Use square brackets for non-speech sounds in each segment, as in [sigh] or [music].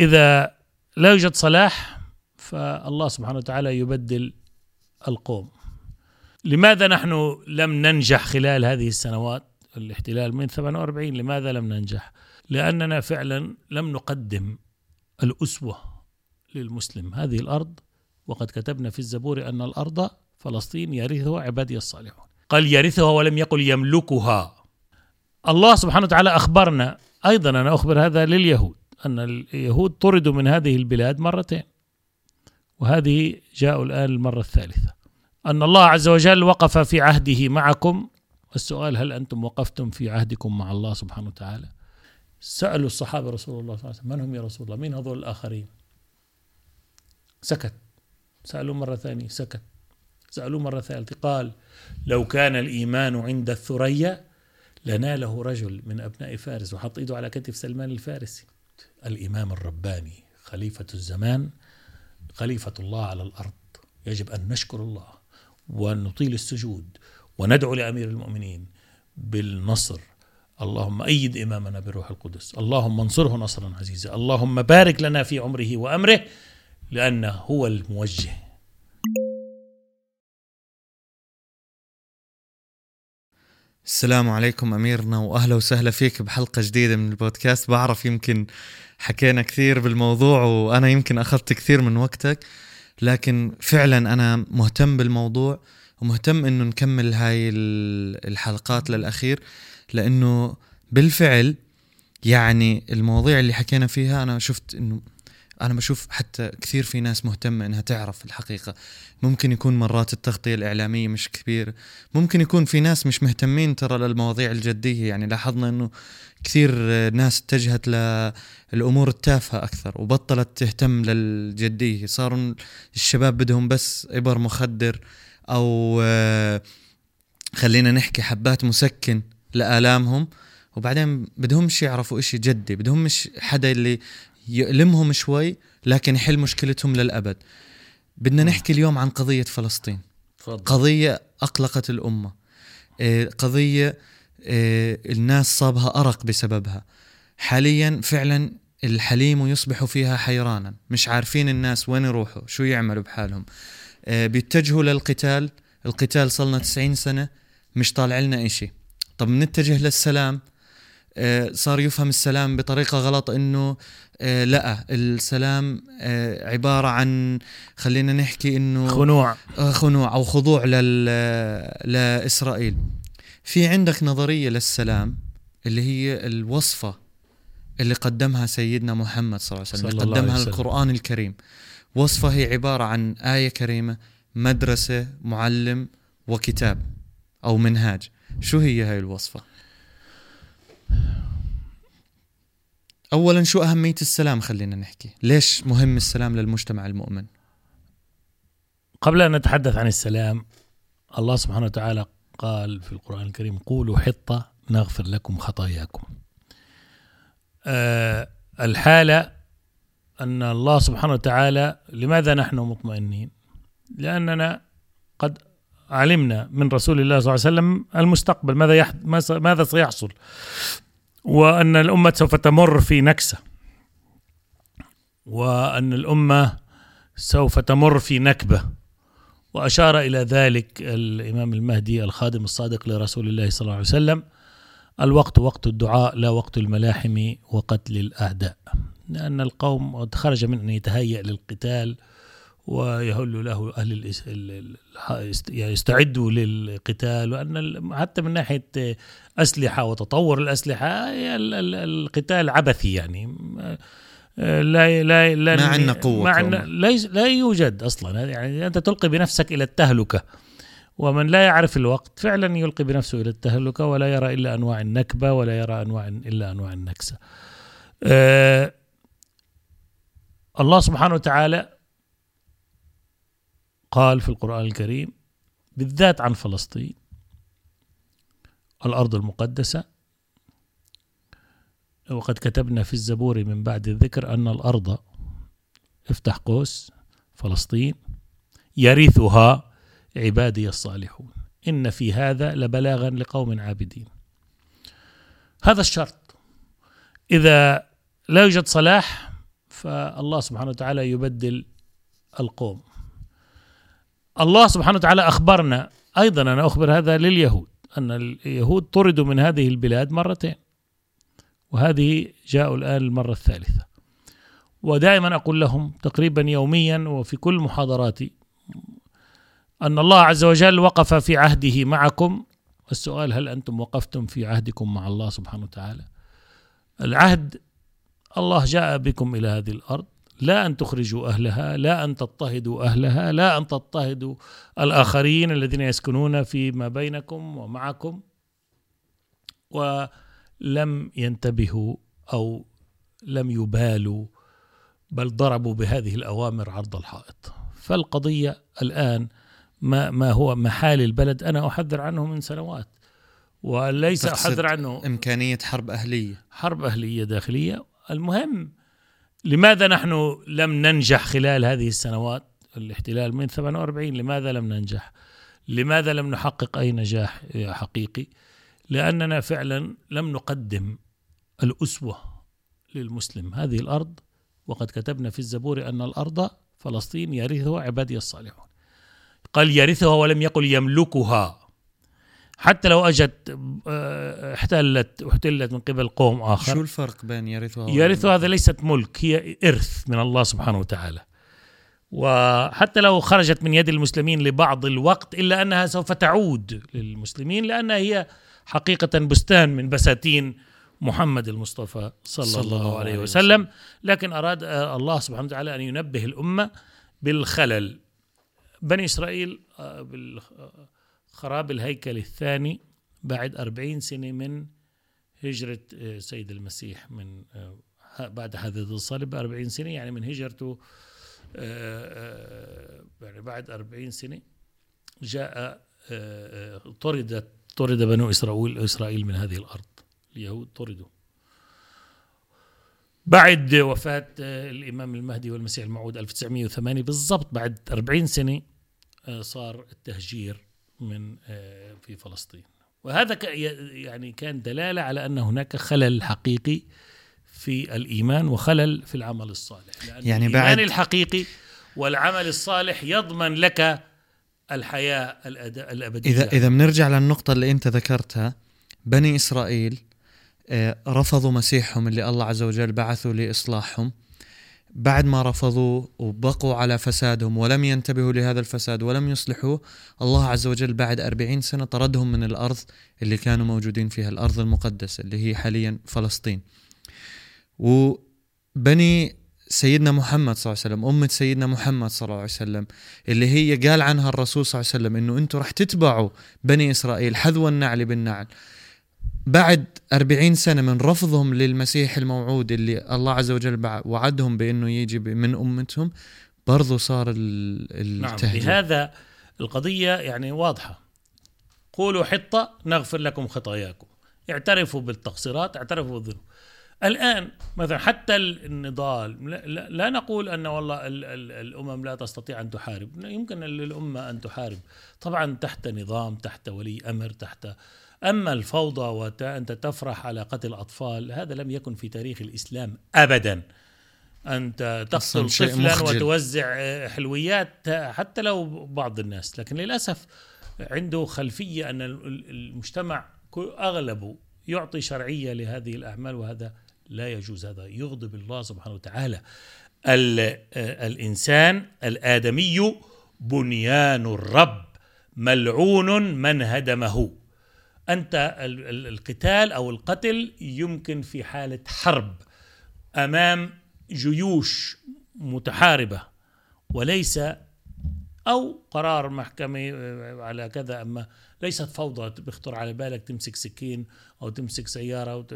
إذا لا يوجد صلاح فالله سبحانه وتعالى يبدل القوم. لماذا نحن لم ننجح خلال هذه السنوات؟ الاحتلال من 48 لماذا لم ننجح؟ لأننا فعلا لم نقدم الأسوة للمسلم. هذه الأرض وقد كتبنا في الزبور أن الأرض فلسطين يرثها عبادي الصالحون. قال يرثها ولم يقل يملكها. الله سبحانه وتعالى أخبرنا أيضا أنا أخبر هذا لليهود. أن اليهود طردوا من هذه البلاد مرتين وهذه جاءوا الآن المرة الثالثة. أن الله عز وجل وقف في عهده معكم السؤال هل أنتم وقفتم في عهدكم مع الله سبحانه وتعالى؟ سألوا الصحابة رسول الله صلى الله عليه وسلم من هم يا رسول الله؟ مين هذول الآخرين؟ سكت. سألوا مرة ثانية سكت. سألوه مرة ثالثة قال لو كان الإيمان عند الثريا لناله رجل من أبناء فارس. وحط إيده على كتف سلمان الفارسي. الإمام الرباني خليفة الزمان خليفة الله على الأرض. يجب أن نشكر الله ونطيل السجود وندعو لأمير المؤمنين بالنصر. اللهم أيد إمامنا بروح القدس. اللهم انصره نصرا عزيزا. اللهم بارك لنا في عمره وأمره لأنه هو الموجه. السلام عليكم أميرنا وأهلا وسهلا فيك بحلقة جديدة من البودكاست. بعرف يمكن حكينا كثير بالموضوع وأنا يمكن أخذت كثير من وقتك لكن فعلا أنا مهتم بالموضوع ومهتم إنه نكمل هاي الحلقات للأخير لأنه بالفعل يعني المواضيع اللي حكينا فيها أنا شفت إنه أنا بشوف حتى كثير في ناس مهتمة إنها تعرف الحقيقة. ممكن يكون مرات التغطية الإعلامية مش كبيره ممكن يكون في ناس مش مهتمين ترى للمواضيع الجدية. يعني لاحظنا إنه كثير ناس اتجهت للامور التافهة أكثر وبطلت تهتم للجدية. صاروا الشباب بدهم بس إبر مخدر أو آه، خلينا نحكي حبات مسكن لآلامهم. وبعدين بدهمش يعرفوا إشي جدي بدهمش حدا اللي يؤلمهم شوي لكن يحل مشكلتهم للأبد. بدنا نحكي اليوم عن قضية فلسطين. فضل. قضية أقلقت الأمة. آه، قضية آه، الناس صابها أرق بسببها. حاليا فعلا الحليم يصبح فيها حيرانا. مش عارفين الناس وين يروحوا شو يعملوا بحالهم. آه، بيتجهوا للقتال. القتال صلنا 90 سنة مش طالع لنا إشي. طب نتجه للسلام. صار يفهم السلام بطريقة غلط إنه آه، لا السلام عبارة عن خلينا نحكي إنه خنوع. خنوع أو خضوع لل لإسرائيل. في عندك نظرية للسلام اللي هي الوصفة اللي قدمها سيدنا محمد صلى الله عليه وسلم اللي قدمها القرآن الكريم. وصفة هي عبارة عن آية كريمة مدرسة معلم وكتاب أو منهاج. شو هي هاي الوصفة؟ أولا شو أهمية السلام خلينا نحكي؟ ليش مهم السلام للمجتمع المؤمن؟ قبل أن نتحدث عن السلام الله سبحانه وتعالى قال في القرآن الكريم قولوا حطة نغفر لكم خطاياكم. أه الحالة أن الله سبحانه وتعالى لماذا نحن مطمئنين؟ لأننا قد علمنا من رسول الله صلى الله عليه وسلم المستقبل ماذا يحد ماذا سيحصل؟ وأن الأمة سوف تمر في نكسة. وأن الأمة سوف تمر في نكبة. وأشار إلى ذلك الإمام المهدي الخادم الصادق لرسول الله صلى الله عليه وسلم الوقت وقت الدعاء لا وقت الملاحم وقتل الأعداء. لأن القوم خرج من أن يتهيأ للقتال ويهل له أهل يستعدوا للقتال وأن حتى من ناحية أسلحة وتطور الأسلحة القتال عبثي يعني. لا لا لا ما عندنا قوة ما عندنا لا يوجد أصلا. يعني أنت تلقي بنفسك إلى التهلكة ومن لا يعرف الوقت فعلا يلقي بنفسه إلى التهلكة ولا يرى إلا أنواع النكبة ولا يرى أنواع إلا أنواع النكسة. أه الله سبحانه وتعالى قال في القرآن الكريم بالذات عن فلسطين الأرض المقدسة. وقد كتبنا في الزبور من بعد الذكر أن الأرض افتح قوس فلسطين يرثها عبادي الصالحون. إن في هذا لبلاغا لقوم عابدين. هذا الشرط. إذا لا يوجد صلاح فالله سبحانه وتعالى يبدل القوم. الله سبحانه وتعالى أخبرنا أيضا أنا أخبر هذا لليهود أن اليهود طردوا من هذه البلاد مرتين وهذه جاءوا الآن المرة الثالثة. ودائما أقول لهم تقريبا يوميا وفي كل محاضراتي أن الله عز وجل وقف في عهده معكم. السؤال هل أنتم وقفتم في عهدكم مع الله سبحانه وتعالى؟ العهد الله جاء بكم إلى هذه الأرض لا أن تخرجوا أهلها لا أن تضطهدوا أهلها لا أن تضطهدوا الآخرين الذين يسكنون فيما بينكم ومعكم ولم ينتبهوا أو لم يبالوا بل ضربوا بهذه الأوامر عرض الحائط. فالقضية الآن ما ما هو محال البلد أنا أحذر عنه من سنوات وليس أحذر عنه. إمكانية حرب أهلية. حرب أهلية داخلية. المهم لماذا نحن لم ننجح خلال هذه السنوات؟ الاحتلال من 48 لماذا لم ننجح؟ لماذا لم نحقق أي نجاح حقيقي؟ لأننا فعلا لم نقدم الأسوة للمسلم. هذه الأرض وقد كتبنا في الزبور أن الأرض فلسطين يرثها عبادي الصالحون. قال يرثها ولم يقل يملكها. حتى لو اجت آه، احتلت احتلت من قبل قوم آخر. شو الفرق بين يرثها يرثها هذا ليست ملك هي إرث من الله سبحانه وتعالى. وحتى لو خرجت من يد المسلمين لبعض الوقت إلا أنها سوف تعود للمسلمين لأنها هي حقيقة بستان من بساتين محمد المصطفى صلى, صلى الله, عليه وسلم. لكن أراد آه، الله سبحانه وتعالى أن ينبه الأمة بالخلل. بني إسرائيل آه، بالخراب الهيكل الثاني بعد أربعين سنة من هجرة آه، سيد المسيح من آه، بعد حادثة الصليب بأربعين سنة يعني من هجرته يعني بعد أربعين سنة جاء طردت طرد بنو إسرائيل إسرائيل من هذه الأرض اليهود طردوا. بعد وفاة الإمام المهدي والمسيح الموعود 1908 بالضبط بعد 40 سنة آه، صار التهجير من آه، في فلسطين. وهذا يعني كان دلالة على أن هناك خلل حقيقي في الإيمان وخلل في العمل الصالح. لأن يعني الإيمان بعد الحقيقي والعمل الصالح يضمن لك الحياة الأبدية. إذا إذا بنرجع للنقطة اللي أنت ذكرتها بني إسرائيل آه، رفضوا مسيحهم اللي الله عز وجل بعثوا لإصلاحهم. بعد ما رفضوا وبقوا على فسادهم ولم ينتبهوا لهذا الفساد ولم يصلحوه الله عز وجل بعد أربعين سنة طردهم من الأرض اللي كانوا موجودين فيها الأرض المقدسة اللي هي حاليا فلسطين. وبني سيدنا محمد صلى الله عليه وسلم أمة سيدنا محمد صلى الله عليه وسلم اللي هي قال عنها الرسول صلى الله عليه وسلم إنه أنتم رح تتبعوا بني إسرائيل حذو النعل بالنعل. بعد أربعين سنة من رفضهم للمسيح الموعود اللي الله عز وجل وعدهم بأنه يجي من أمتهم برضو صار التهجير نعم لهذا القضية يعني واضحة. قولوا حطة نغفر لكم خطاياكم. اعترفوا بالتقصيرات اعترفوا بالذنوب. الآن مثلا حتى النضال لا, لا نقول أن والله ال ال الأمم لا تستطيع أن تحارب. يمكن للأمة أن تحارب. طبعا تحت نظام تحت ولي أمر تحت أما الفوضى وأنت تفرح على قتل أطفال هذا لم يكن في تاريخ الإسلام أبدا. أنت تقتل طفلا وتوزع حلويات حتى لو بعض الناس. لكن للأسف عنده خلفية أن المجتمع أغلبه يعطي شرعية لهذه الأعمال وهذا لا يجوز. هذا يغضب الله سبحانه وتعالى. الإنسان الآدمي بنيان الرب ملعون من هدمه. أنت القتال أو القتل يمكن في حالة حرب أمام جيوش متحاربة وليس أو قرار محكمة على كذا أما ليست فوضى بيخطر على بالك تمسك سكين أو تمسك سيارة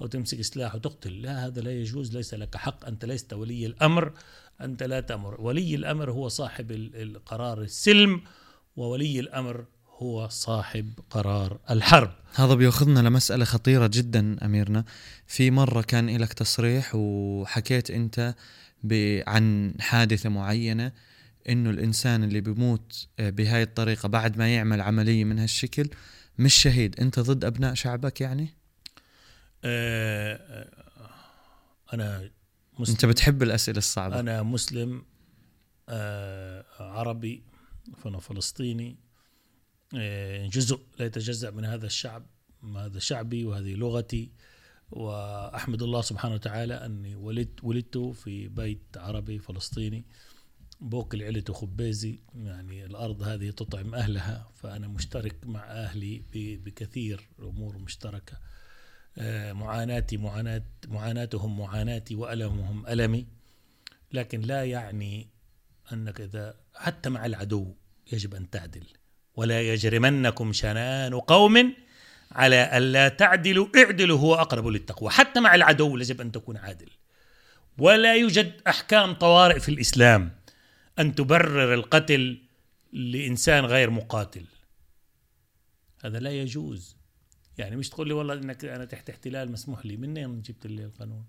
أو تمسك سلاح وتقتل. لا هذا لا يجوز ليس لك حق أنت لست ولي الأمر أنت لا تأمر. ولي الأمر هو صاحب القرار السلم وولي الأمر هو صاحب قرار الحرب. هذا بيأخذنا لمسألة خطيرة جدا أميرنا. في مرة كان لك تصريح وحكيت أنت عن حادثة معينة إنه الإنسان اللي بيموت آه، بهاي الطريقة بعد ما يعمل عملية من هالشكل مش شهيد. أنت ضد أبناء شعبك يعني؟ آه, آه، أنا مسلم. أنت بتحب الأسئلة الصعبة. أنا مسلم آه عربي فانا فلسطيني. جزء لا يتجزأ من هذا الشعب هذا شعبي وهذه لغتي. وأحمد الله سبحانه وتعالى أني ولدت ولدت في بيت عربي فلسطيني بوكل عيلته خبازي يعني الأرض هذه تطعم أهلها فأنا مشترك مع أهلي ب- بكثير أمور مشتركة. آه، معاناتي معاناة معاناتهم معاناتي وألمهم ألمي. لكن لا يعني أنك إذا حتى مع العدو يجب أن تعدل. ولا يجرمنكم شنآن قوم على ألا تعدلوا اعدلوا هو أقرب للتقوى. حتى مع العدو يجب أن تكون عادل. ولا يوجد أحكام طوارئ في الإسلام أن تبرر القتل لإنسان غير مقاتل. هذا لا يجوز. يعني مش تقول لي والله إنك أنا تحت احتلال مسموح لي منين جبت لي القانون؟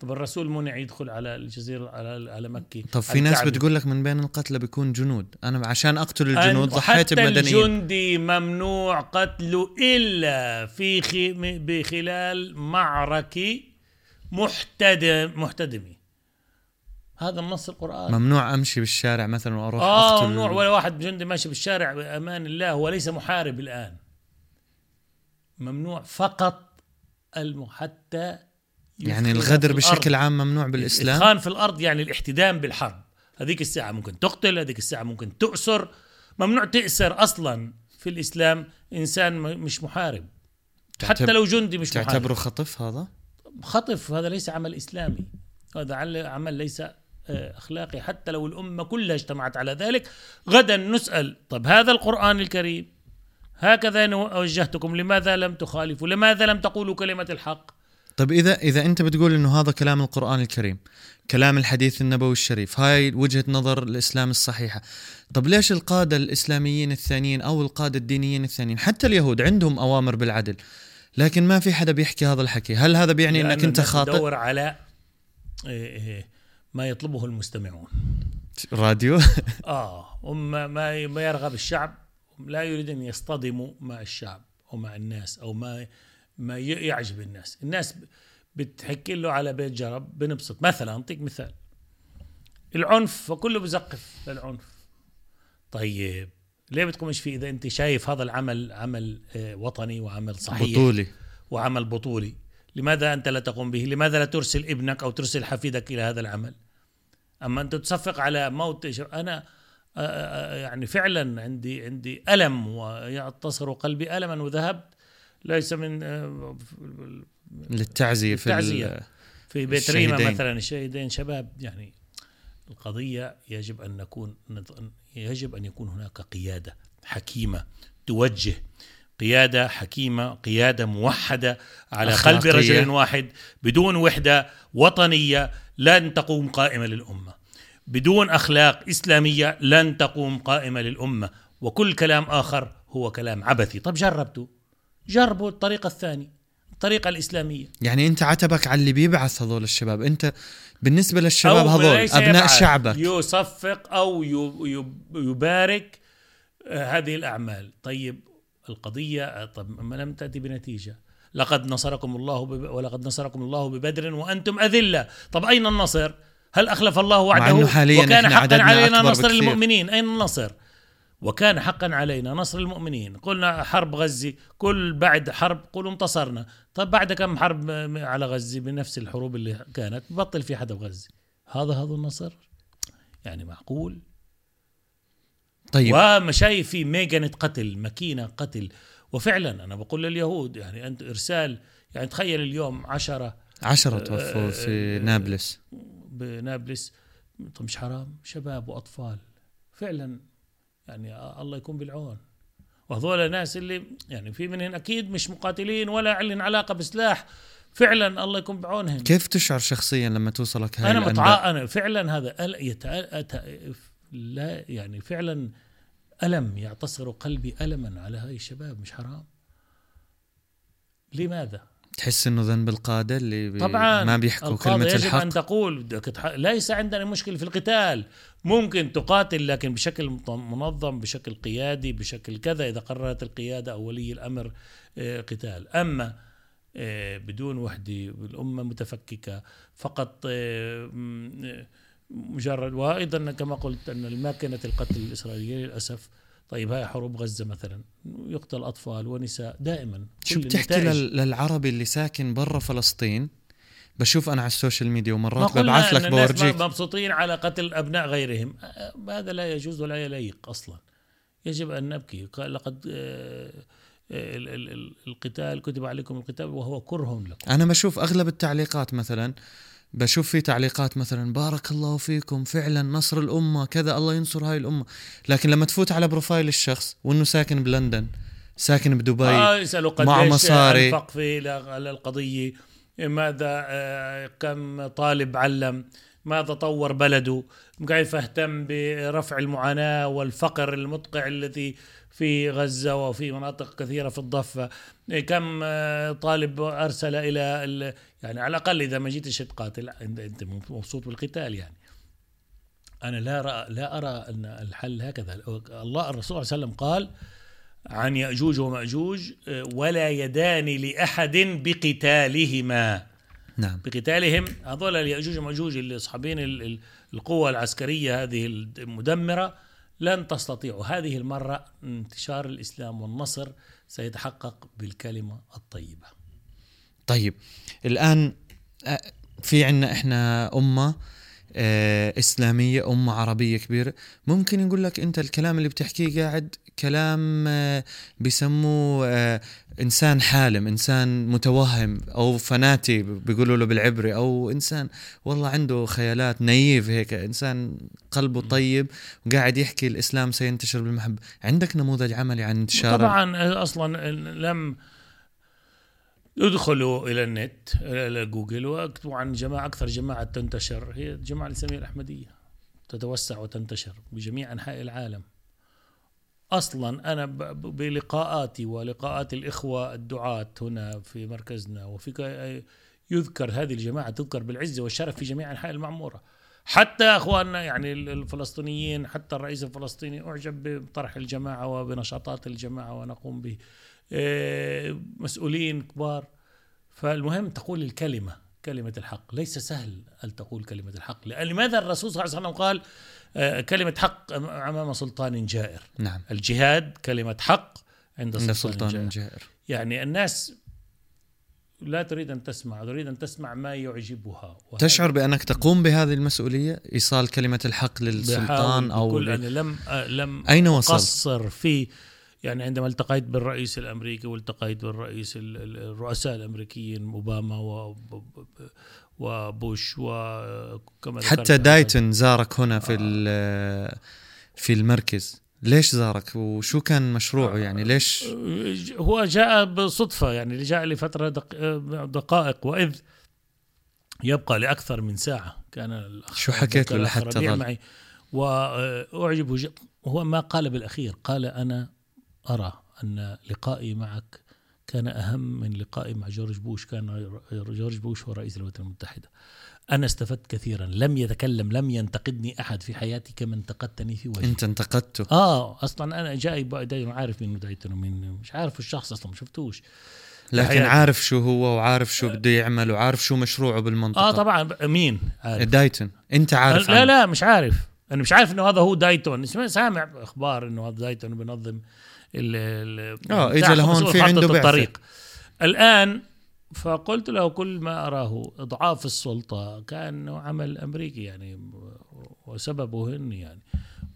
طب الرسول منع يدخل على الجزيرة على على مكة طب في ناس. بتقول لك من بين القتلى بيكون جنود. أنا عشان أقتل الجنود ضحيت حتى بمدنيين. الجندي ممنوع قتله إلا في خي... بخلال معركة محتدم محتدمة. هذا النص القرآن. ممنوع أمشي بالشارع مثلا وأروح آه أقتل ممنوع. ولا واحد جندي ماشي بالشارع بأمان الله هو ليس محارب الآن. ممنوع فقط الم... حتى يعني الغدر بشكل. عام ممنوع بالإسلام؟ الإدخان في الأرض يعني الاحتدام بالحرب. هذيك الساعة ممكن تقتل هذيك الساعة ممكن تؤسر. ممنوع تأسر أصلا في الإسلام إنسان مش محارب. حتى لو جندي مش محارب. تعتبره خطف هذا؟ خطف هذا ليس عمل إسلامي. هذا عمل ليس آه، أخلاقي. حتى لو الأمة كلها اجتمعت على ذلك غدا نسأل طب هذا القرآن الكريم هكذا وجهتكم لماذا لم تخالفوا؟ لماذا لم تقولوا كلمة الحق؟ طب إذا إذا أنت بتقول إنه هذا كلام القرآن الكريم كلام الحديث النبوي الشريف هاي وجهة نظر الإسلام الصحيحة. طب ليش القادة الإسلاميين الثانيين أو القادة الدينيين الثانيين حتى اليهود عندهم أوامر بالعدل لكن ما في حدا بيحكي هذا الحكي؟ هل هذا بيعني إنك أنت خاطئ؟ تدور على إيه إيه ما يطلبه المستمعون. راديو؟ [laughs] آه هم ما ما يرغب الشعب لا يريد أن يصطدموا مع الشعب أو مع الناس أو ما ما يعجب الناس. الناس بتحكي له على بيت جرب بنبسط. مثلا اعطيك مثال. العنف فكله بزقف للعنف. طيب ليه بتقومش فيه؟ إذا أنت شايف هذا العمل عمل آه، وطني وعمل صحيح بطولي. وعمل بطولي لماذا أنت لا تقوم به؟ لماذا لا ترسل ابنك أو ترسل حفيدك إلى هذا العمل؟ أما أنت تصفق على موت أنا آه، آه، يعني فعلا عندي عندي ألم ويعتصر قلبي ألما وذهبت. ليس من آه، للتعزية في التعزية. ال- في بيت ريما. مثلا الشهيدين شباب يعني القضية يجب أن نكون يجب أن يكون هناك قيادة حكيمة توجه قيادة حكيمة قيادة موحدة على قلب أخلاقية. رجل واحد بدون وحدة وطنية لن تقوم قائمة للأمة بدون أخلاق إسلامية لن تقوم قائمة للأمة وكل كلام آخر هو كلام عبثي طب جربتوا جربوا الطريقة الثانية الطريقة الإسلامية. يعني أنت عتبك على اللي بيبعث هذول الشباب. أنت بالنسبة للشباب هذول أبناء شعبك. يصفق أو يب- يب- يبارك آه، هذه الأعمال. طيب القضية آه، طب ما لم تأتي بنتيجة. لقد نصركم الله بب... ولقد نصركم الله ببدر وأنتم أذلة. طب أين النصر؟ هل أخلف الله وعده وكان حقا علينا نصر. المؤمنين؟ أين النصر؟ وكان حقا علينا نصر المؤمنين. قلنا حرب غزة كل بعد حرب قولوا انتصرنا. طب بعد كم حرب على غزة بنفس الحروب اللي كانت؟ بطل في حدا بغزة هذا هذا النصر؟ يعني معقول؟ طيب. ومشايف في ميجنة قتل ماكينة قتل. وفعلا أنا بقول لليهود يعني أنت إرسال يعني تخيل اليوم عشرة عشرة توفوا في نابلس. بنابلس. طب مش حرام؟ شباب وأطفال. فعلا يعني الله يكون بالعون. وهذول ناس اللي يعني في منهم أكيد مش مقاتلين ولا لهم علاقة بسلاح فعلا الله يكون بعونهم كيف تشعر شخصيا لما توصلك هاي أنا؟ متعا أنا فعلا هذا أل... يتع... أت... لا يعني فعلا ألم يعتصر قلبي الما على هاي الشباب مش حرام؟ لماذا؟ تحس إنه ذنب القادة اللي بي طبعا ما بيحكوا كلمة يجب الحق. ان تقول. ليس عندنا مشكلة في القتال. ممكن تقاتل لكن بشكل منظم بشكل قيادي بشكل كذا. إذا قررت القيادة أو ولي الأمر آه، قتال. أما آه، بدون وحدة الأمة متفككة فقط آه، مجرد وأيضا كما قلت أن الماكنة القتل الإسرائيلية للأسف طيب هاي حروب غزة مثلا يقتل أطفال ونساء دائما. شو بتحكي للعربي اللي ساكن برا فلسطين بشوف أنا على ال social media ومرات ببعث لك بورجيك. مبسوطين على قتل أبناء غيرهم. آه، هذا لا يجوز ولا يليق أصلا. يجب أن نبكي. قال لقد آه، آه، ال- ال- ال- القتال كتب عليكم القتال وهو كره لكم. أنا بشوف أغلب التعليقات مثلا بشوف في تعليقات مثلا بارك الله فيكم فعلا نصر الأمة كذا الله ينصر هاي الأمة لكن لما تفوت على profile الشخص وإنه ساكن بلندن ساكن بدبي آه يسألوا قد مع مصاري. أنفق في على القضية ماذا آه، كم طالب علم ماذا طور بلده كيف اهتم برفع المعاناة والفقر المدقع الذي في غزة وفي مناطق كثيرة في الضفة. كم آه، طالب أرسل إلى ال- يعني على الأقل إذا ما جيتش تقاتل أنت مبسوط بالقتال يعني. أنا لا أرى لا أرى أن الحل هكذا. الله الرسول صلى الله عليه وسلم قال عن يأجوج ومأجوج آه، ولا يدان لأحد بقتالهما. نعم. بقتالهم هذول اليأجوج ومأجوج اللي أصحابين ال- ال- القوة العسكرية هذه المدمرة لن تستطيعوا هذه المرة انتشار الإسلام والنصر سيتحقق بالكلمة الطيبة. طيب الآن آه، في عنا أمة آه، إسلامية امه عربية كبيرة. ممكن يقول لك أنت الكلام اللي بتحكيه قاعد كلام آه، بيسموه آه، إنسان حالم إنسان متوهم أو פנאטי بيقولوا له بالعبري أو إنسان والله عنده خيالات نايف هيك إنسان قلبه طيب وقاعد يحكي الإسلام سينتشر بالمحبة. عندك نموذج عملي عن انتشار طبعا أصلا لم يدخلوا إلى النت إلى جوجل واكتبوا عن جماعة أكثر جماعة تنتشر. هي الجماعه الاسلاميه الأحمدية. تتوسع وتنتشر بجميع أنحاء العالم. أصلا أنا بلقاءاتي ولقاءات الإخوة الدعاة هنا في مركزنا وفي يذكر هذه الجماعة تذكر بالعزه والشرف في جميع أنحاء المعمورة. حتى أخواننا يعني ال- الفلسطينيين حتى الرئيس الفلسطيني أعجب بطرح الجماعة وبنشاطات الجماعة ونقوم به. مسؤولين كبار. فالمهم تقول الكلمة كلمة الحق. ليس سهل أن تقول كلمة الحق. لماذا الرسول صلى الله عليه وسلم قال؟ آه، كلمة حق أمام سلطان جائر. نعم. الجهاد كلمة حق عند سلطان, سلطان جائر. جائر. يعني الناس لا تريد أن تسمع تريد أن تسمع ما يعجبها. تشعر بأنك تقوم بهذه المسؤولية؟ إيصال كلمة الحق للسلطان ل- أنا لم آه، لم أين وصل؟ قصر في يعني عندما التقيت بالرئيس الأمريكي والتقيت بالرئيس ال- ال- الرؤساء الأمريكيين أوباما و- وبوش وكما ذكرت حتى. دايتن زارك هنا في في المركز. ليش زارك؟ وشو كان مشروعه يعني؟ ليش؟ هو جاء بصدفة يعني جاء لفترة دق... دقائق وإذ يبقى لأكثر من ساعة كان شو حكيت له لحتى؟ معي. وأعجب ج- هو ما قال بالأخير قال أنا أرى أن لقائي معك كان أهم من لقائي مع جورج بوش كان جورج بوش هو رئيس الولايات المتحدة. أنا استفدت كثيرا لم يتكلم لم ينتقدني أحد في حياتي كما انتقدتني في وجهي. أنت انتقدته؟ آه أصلا أنا جاي دايما عارف مين دايتون ومين مش عارف الشخص أصلا ما شفتوش. لكن بحياتي. عارف شو هو وعارف شو بده يعمل وعارف شو مشروعه بالمنطقة. آه طبعا مين؟ عارف. دايتن أنت عارف لا عنه. لا مش عارف. أنا مش عارف إنه هذا هو دايتون. سامع أخبار إنه هذا دايتون بينظم ال ال آه، بتاع إجا لهون في عنده بعثة. الطريق. الآن فقلت له كل ما أراه إضعاف السلطة كان عمل أمريكي يعني وسببه هن يعني.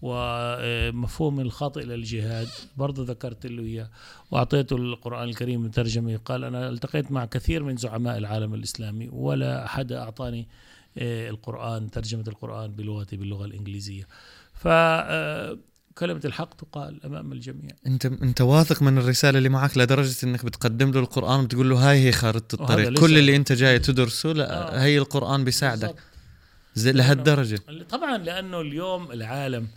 ومفهوم الخاطئ للجهاد برضه ذكرت له إياه. وأعطيته القرآن الكريم ترجمه قال أنا التقيت مع كثير من زعماء العالم الإسلامي ولا أحد أعطاني آه، القرآن ترجمة القرآن بلغتي باللغة الإنجليزية. ف كلمة الحق تقال أمام الجميع. انت أنت واثق من الرسالة اللي معك لدرجة إنك بتقدم له القرآن وبتقول له هاي هي وهذا الطريق. كل اللي أنت جاي تدرسه لا آه. هي القرآن بيساعدك. لهالدرجة. طبعا لأنه اليوم العالم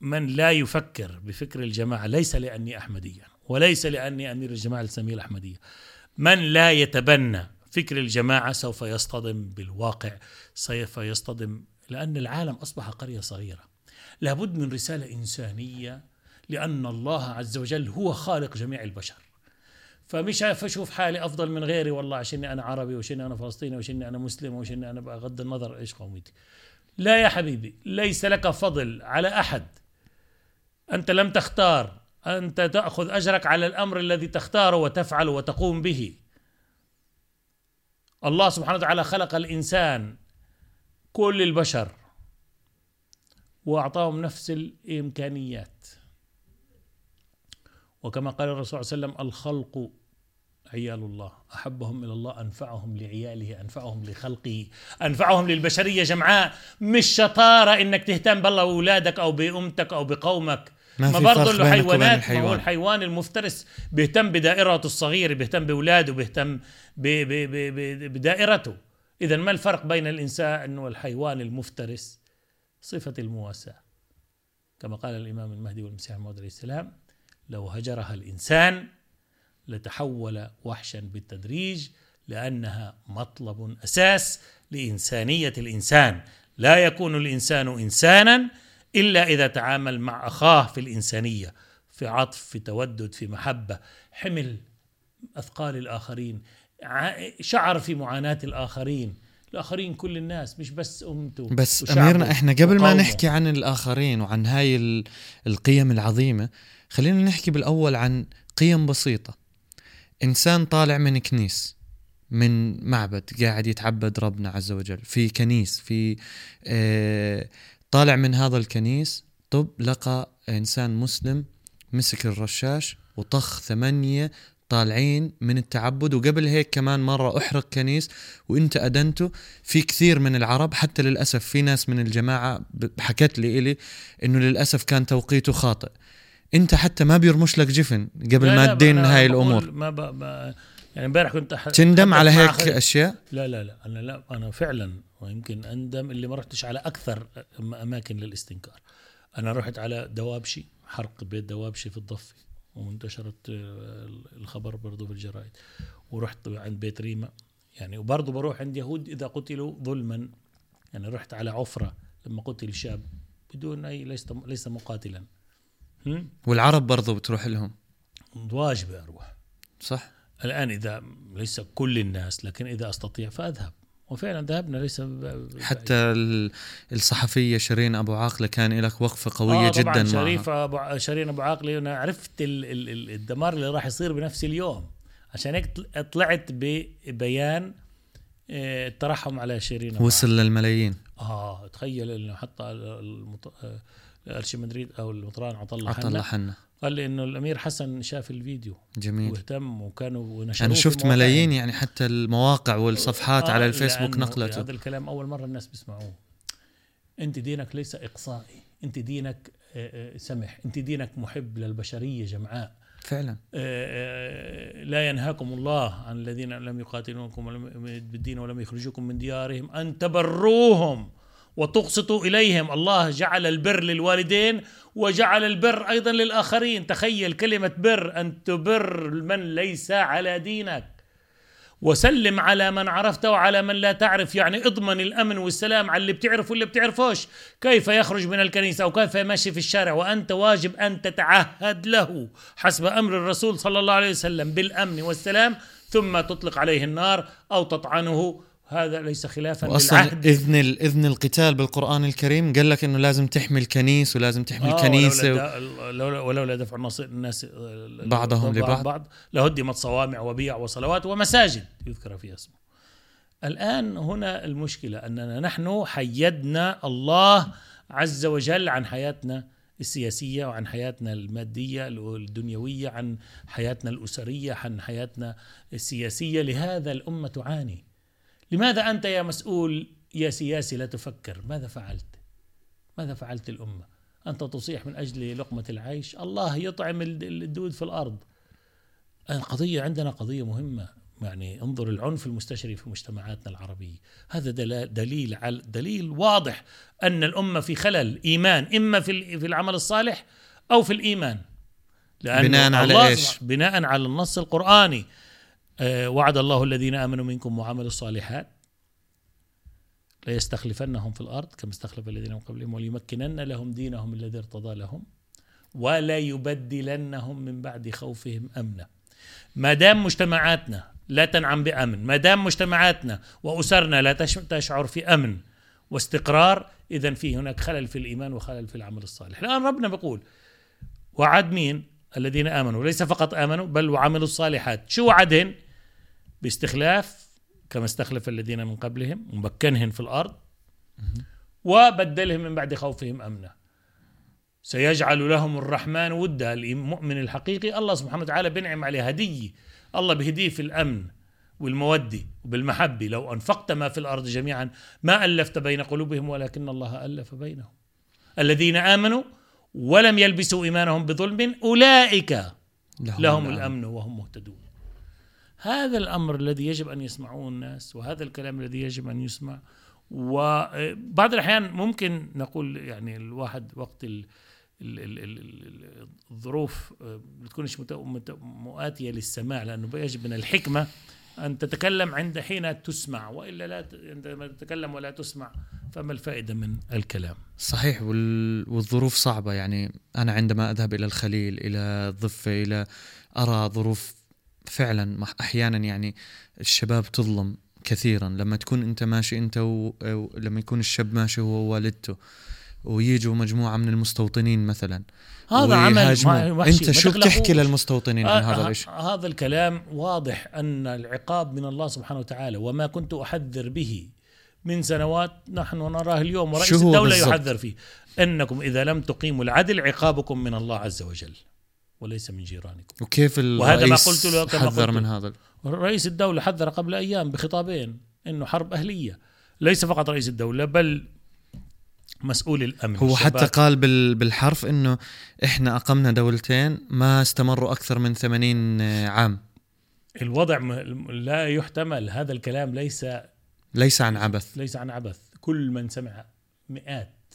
من لا يفكر بفكر الجماعة ليس لأني احمديا وليس لأني أمير الجماعة الاسلاميه الأحمدية. من لا يتبنى فكر الجماعة سوف يصطدم بالواقع سوف يصطدم لأن العالم أصبح قرية صغيرة. لابد من رسالة إنسانية لأن الله عز وجل هو خالق جميع البشر. فمش أشوف حالي أفضل من غيري والله عشان أنا عربي وعشان أنا فلسطيني وعشان أنا مسلم وعشان أنا بغض النظر إيش قوميتي. لا يا حبيبي ليس لك فضل على أحد. أنت لم تختار. أنت تأخذ أجرك على الأمر الذي تختاره وتفعل وتقوم به. الله سبحانه وتعالى خلق الإنسان كل البشر وأعطاهم نفس الإمكانيات. وكما قال الرسول صلى الله عليه وسلم الخلق عيال الله أحبهم إلى الله أنفعهم لعياله أنفعهم لخلقه أنفعهم للبشرية جمعاء. مش شطارة إنك تهتم بالله وأولادك أو بأمتك أو بقومك. ما ما برضه فرق له بينك وبين حيوانات ما هو الحيوان. المفترس بيهتم بدائرته الصغيرة بيهتم بأولاده بيهتم ب- ب- ب- ب- بدائرته. إذا ما الفرق بين الإنسان والحيوان المفترس؟ صفة المواساة. كما قال الإمام المهدي والمسيح الموعود عليه السلام لو هجرها الإنسان لتحول وحشا بالتدريج لأنها مطلب أساس لإنسانية الإنسان. لا يكون الإنسان إنسانا إلا إذا تعامل مع أخاه في الإنسانية في عطف في تودد في محبة حمل أثقال الآخرين شعر في معاناة الآخرين. الآخرين كل الناس مش بس أمته بس أميرنا إحنا قبل ما. نحكي عن الآخرين وعن هاي ال- القيم العظيمة خلينا نحكي بالأول عن قيم بسيطة إنسان طالع من كنيس من معبد قاعد يتعبد ربنا عز وجل في كنيس في آه طالع من هذا الكنيس طب لقى إنسان مسلم مسك الرشاش وطخ ثمانية طالعين من التعبد وقبل هيك كمان مرة أحرق كنيس وإنت أدنته. في كثير من العرب حتى للأسف في ناس من الجماعة حكت لي إلي إنه للأسف كان توقيته خاطئ. إنت حتى ما بيرمش لك جفن قبل لا ما تدين أنا هاي الأمور. ما ب... ما يعني امبارح كنت أح... تندم على هيك أشياء؟ لا لا لا أنا لا أنا فعلا ويمكن أندم اللي ما رحتش على أكثر أم- أماكن للاستنكار. أنا رحت على دوابشي حرق بيت دوابشي في الضفة. وانتشرت آه، الخبر برضه في الجرائد. ورحت عند بيت ريما. يعني وبرضه بروح عند يهود إذا قتلوا ظلما. يعني رحت على عفرة لما قتل شاب بدون أي ليس ليس مقاتلا. هم؟ والعرب برضو بتروح لهم. واجب أروح. صح. الآن إذا ليس كل الناس لكن إذا أستطيع فأذهب. وفعلا ذهبنا ليس حتى ال- الصحفية شيرين أبو عاقلة كان لك وقفة قوية آه طبعا جدا شريف أبو شيرين أبو عاقلي أنا عرفت ال- ال- ال- الدمار اللي راح يصير بنفس اليوم. عشان هيك طل- طلعت ببيان آه، الترحم على شيرين وصل للملايين. آه تخيل إنه حتى المط... آه، الأرشي مدريد أو المطران عطلة حنا حنا قال لي إنه الأمير حسن شاف الفيديو جميل. واهتم وكانوا ونشروه في شفت. ملايين يعني. حتى المواقع والصفحات آه، على الفيسبوك لأنه نقلته. هذا الكلام أول مرة الناس بيسمعوه. أنت دينك ليس إقصائي. أنت دينك آه، آه، سمح. أنت دينك محب للبشرية جمعاء. فعلا. آه، لا ينهاكم الله عن الذين لم يقاتلوكم ولم بالدين ولم يخرجوكم من ديارهم أن تبروهم. وتقسطوا إليهم. الله جعل البر للوالدين وجعل البر أيضا للآخرين. تخيل كلمة بر أن تبر من ليس على دينك. وسلم على من عرفته وعلى من لا تعرف. يعني اضمن الأمن والسلام على اللي بتعرف واللي بتعرفوش. كيف يخرج من الكنيسة أو كيف يمشي في الشارع؟ وأنت واجب أن تتعهد له حسب أمر الرسول صلى الله عليه وسلم بالأمن والسلام. ثم تطلق عليه النار أو تطعنه هذا ليس خلافا للعهد. إذن إذن القتال بالقرآن الكريم قال لك إنه لازم تحمي الكنيس ولازم تحمي آه، الكنيسة و... ولولا, لولا ولولا دفع الناس, الناس بعضهم لبعض. بعض لهدمت صوامع وبيع وصلوات ومساجد يذكر فيها اسمه. الآن هنا المشكلة أننا نحن حيدنا الله عز وجل عن حياتنا السياسية وعن حياتنا المادية الدنيوية عن حياتنا الأسرية عن حياتنا السياسية. لهذا الأمة تعاني. لماذا أنت يا مسؤول يا سياسي لا تفكر؟ ماذا فعلت؟ ماذا فعلت الأمة؟ أنت تصيح من أجل لقمة العيش؟ الله يطعم ال- الدود في الأرض. القضية عندنا قضية مهمة. يعني انظر العنف المستشري في مجتمعاتنا العربية. هذا دليل على دليل واضح أن الأمة في خلل. إيمان إما في في العمل الصالح أو في الإيمان. لأن بناء على الله إيش؟ سبحانه- بناء على النص القرآني. آه، وعد الله الذين آمنوا منكم وعملوا الصالحات ليستخلفنهم في الأرض كما استخلف الذين من قبلهم وليمكنن لهم دينهم الذي ارتضى لهم ولا يبدلنهم من بعد خوفهم أمنا. ما دام مجتمعاتنا لا تنعم بأمن ما دام مجتمعاتنا وأسرنا لا تش- تشعر في أمن واستقرار إذا في هناك خلل في الإيمان وخلل في العمل الصالح. الآن ربنا بيقول وعد مين؟ الذين آمنوا. ليس فقط آمنوا بل وعملوا الصالحات. شو وعدهن باستخلاف كما استخلف الذين من قبلهم ومكنهم في الأرض وبدلهم من بعد خوفهم امنا سيجعل لهم الرحمن ودا المؤمن الحقيقي. الله سبحانه وتعالى بينعم عليه هدية. الله بهدية في الأمن والمودة وبالمحبة. لو أنفقت ما في الأرض جميعا ما ألفت بين قلوبهم ولكن الله ألف بينهم. الذين آمنوا ولم يلبسوا إيمانهم بظلم أولئك لهم الأمن وهم مهتدون. هذا الأمر الذي يجب أن يسمعوه الناس وهذا الكلام الذي يجب أن يسمع. وبعض الأحيان ممكن نقول يعني الواحد وقت ال ال- ال- ال- ال- الظروف آه، بتكونش مت- مؤاتية للسماع لأنه يجب من الحكمة أن تتكلم عند حين تسمع وإلا لا عندما تتكلم ولا تسمع فما الفائدة من الكلام؟ صحيح وال... والظروف صعبة. يعني أنا عندما أذهب إلى الخليل إلى الضفة إلى أرى ظروف فعلا أحيانا يعني الشباب تظلم كثيرا. لما تكون أنت ماشي أنت و... أو لما يكون الشاب ماشي هو ووالدته ويجوا مجموعة من المستوطنين مثلا هذا عمل وحشي ما شو بتحكي. للمستوطنين عن آه، هذا آه، الشيء هذا الكلام واضح أن العقاب من الله سبحانه وتعالى وما كنت أحذر به من سنوات نحن نراه اليوم ورئيس الدولة بالضبط؟ يحذر فيه. إنكم إذا لم تقيموا العدل عقابكم من الله عز وجل. وليس من جيرانكم. وكيف وهذا ما قلت له كما حذر قلت من. هذا؟ رئيس الدولة حذر قبل أيام بخطابين إنه حرب أهلية. ليس فقط رئيس الدولة بل مسؤول الأمن هو حتى. قال بال... بالحرف إنه إحنا أقمنا دولتين ما استمروا أكثر من 80 عام. الوضع لا يحتمل. هذا الكلام ليس ليس عن عبث. ليس عن عبث. كل من سمع مئات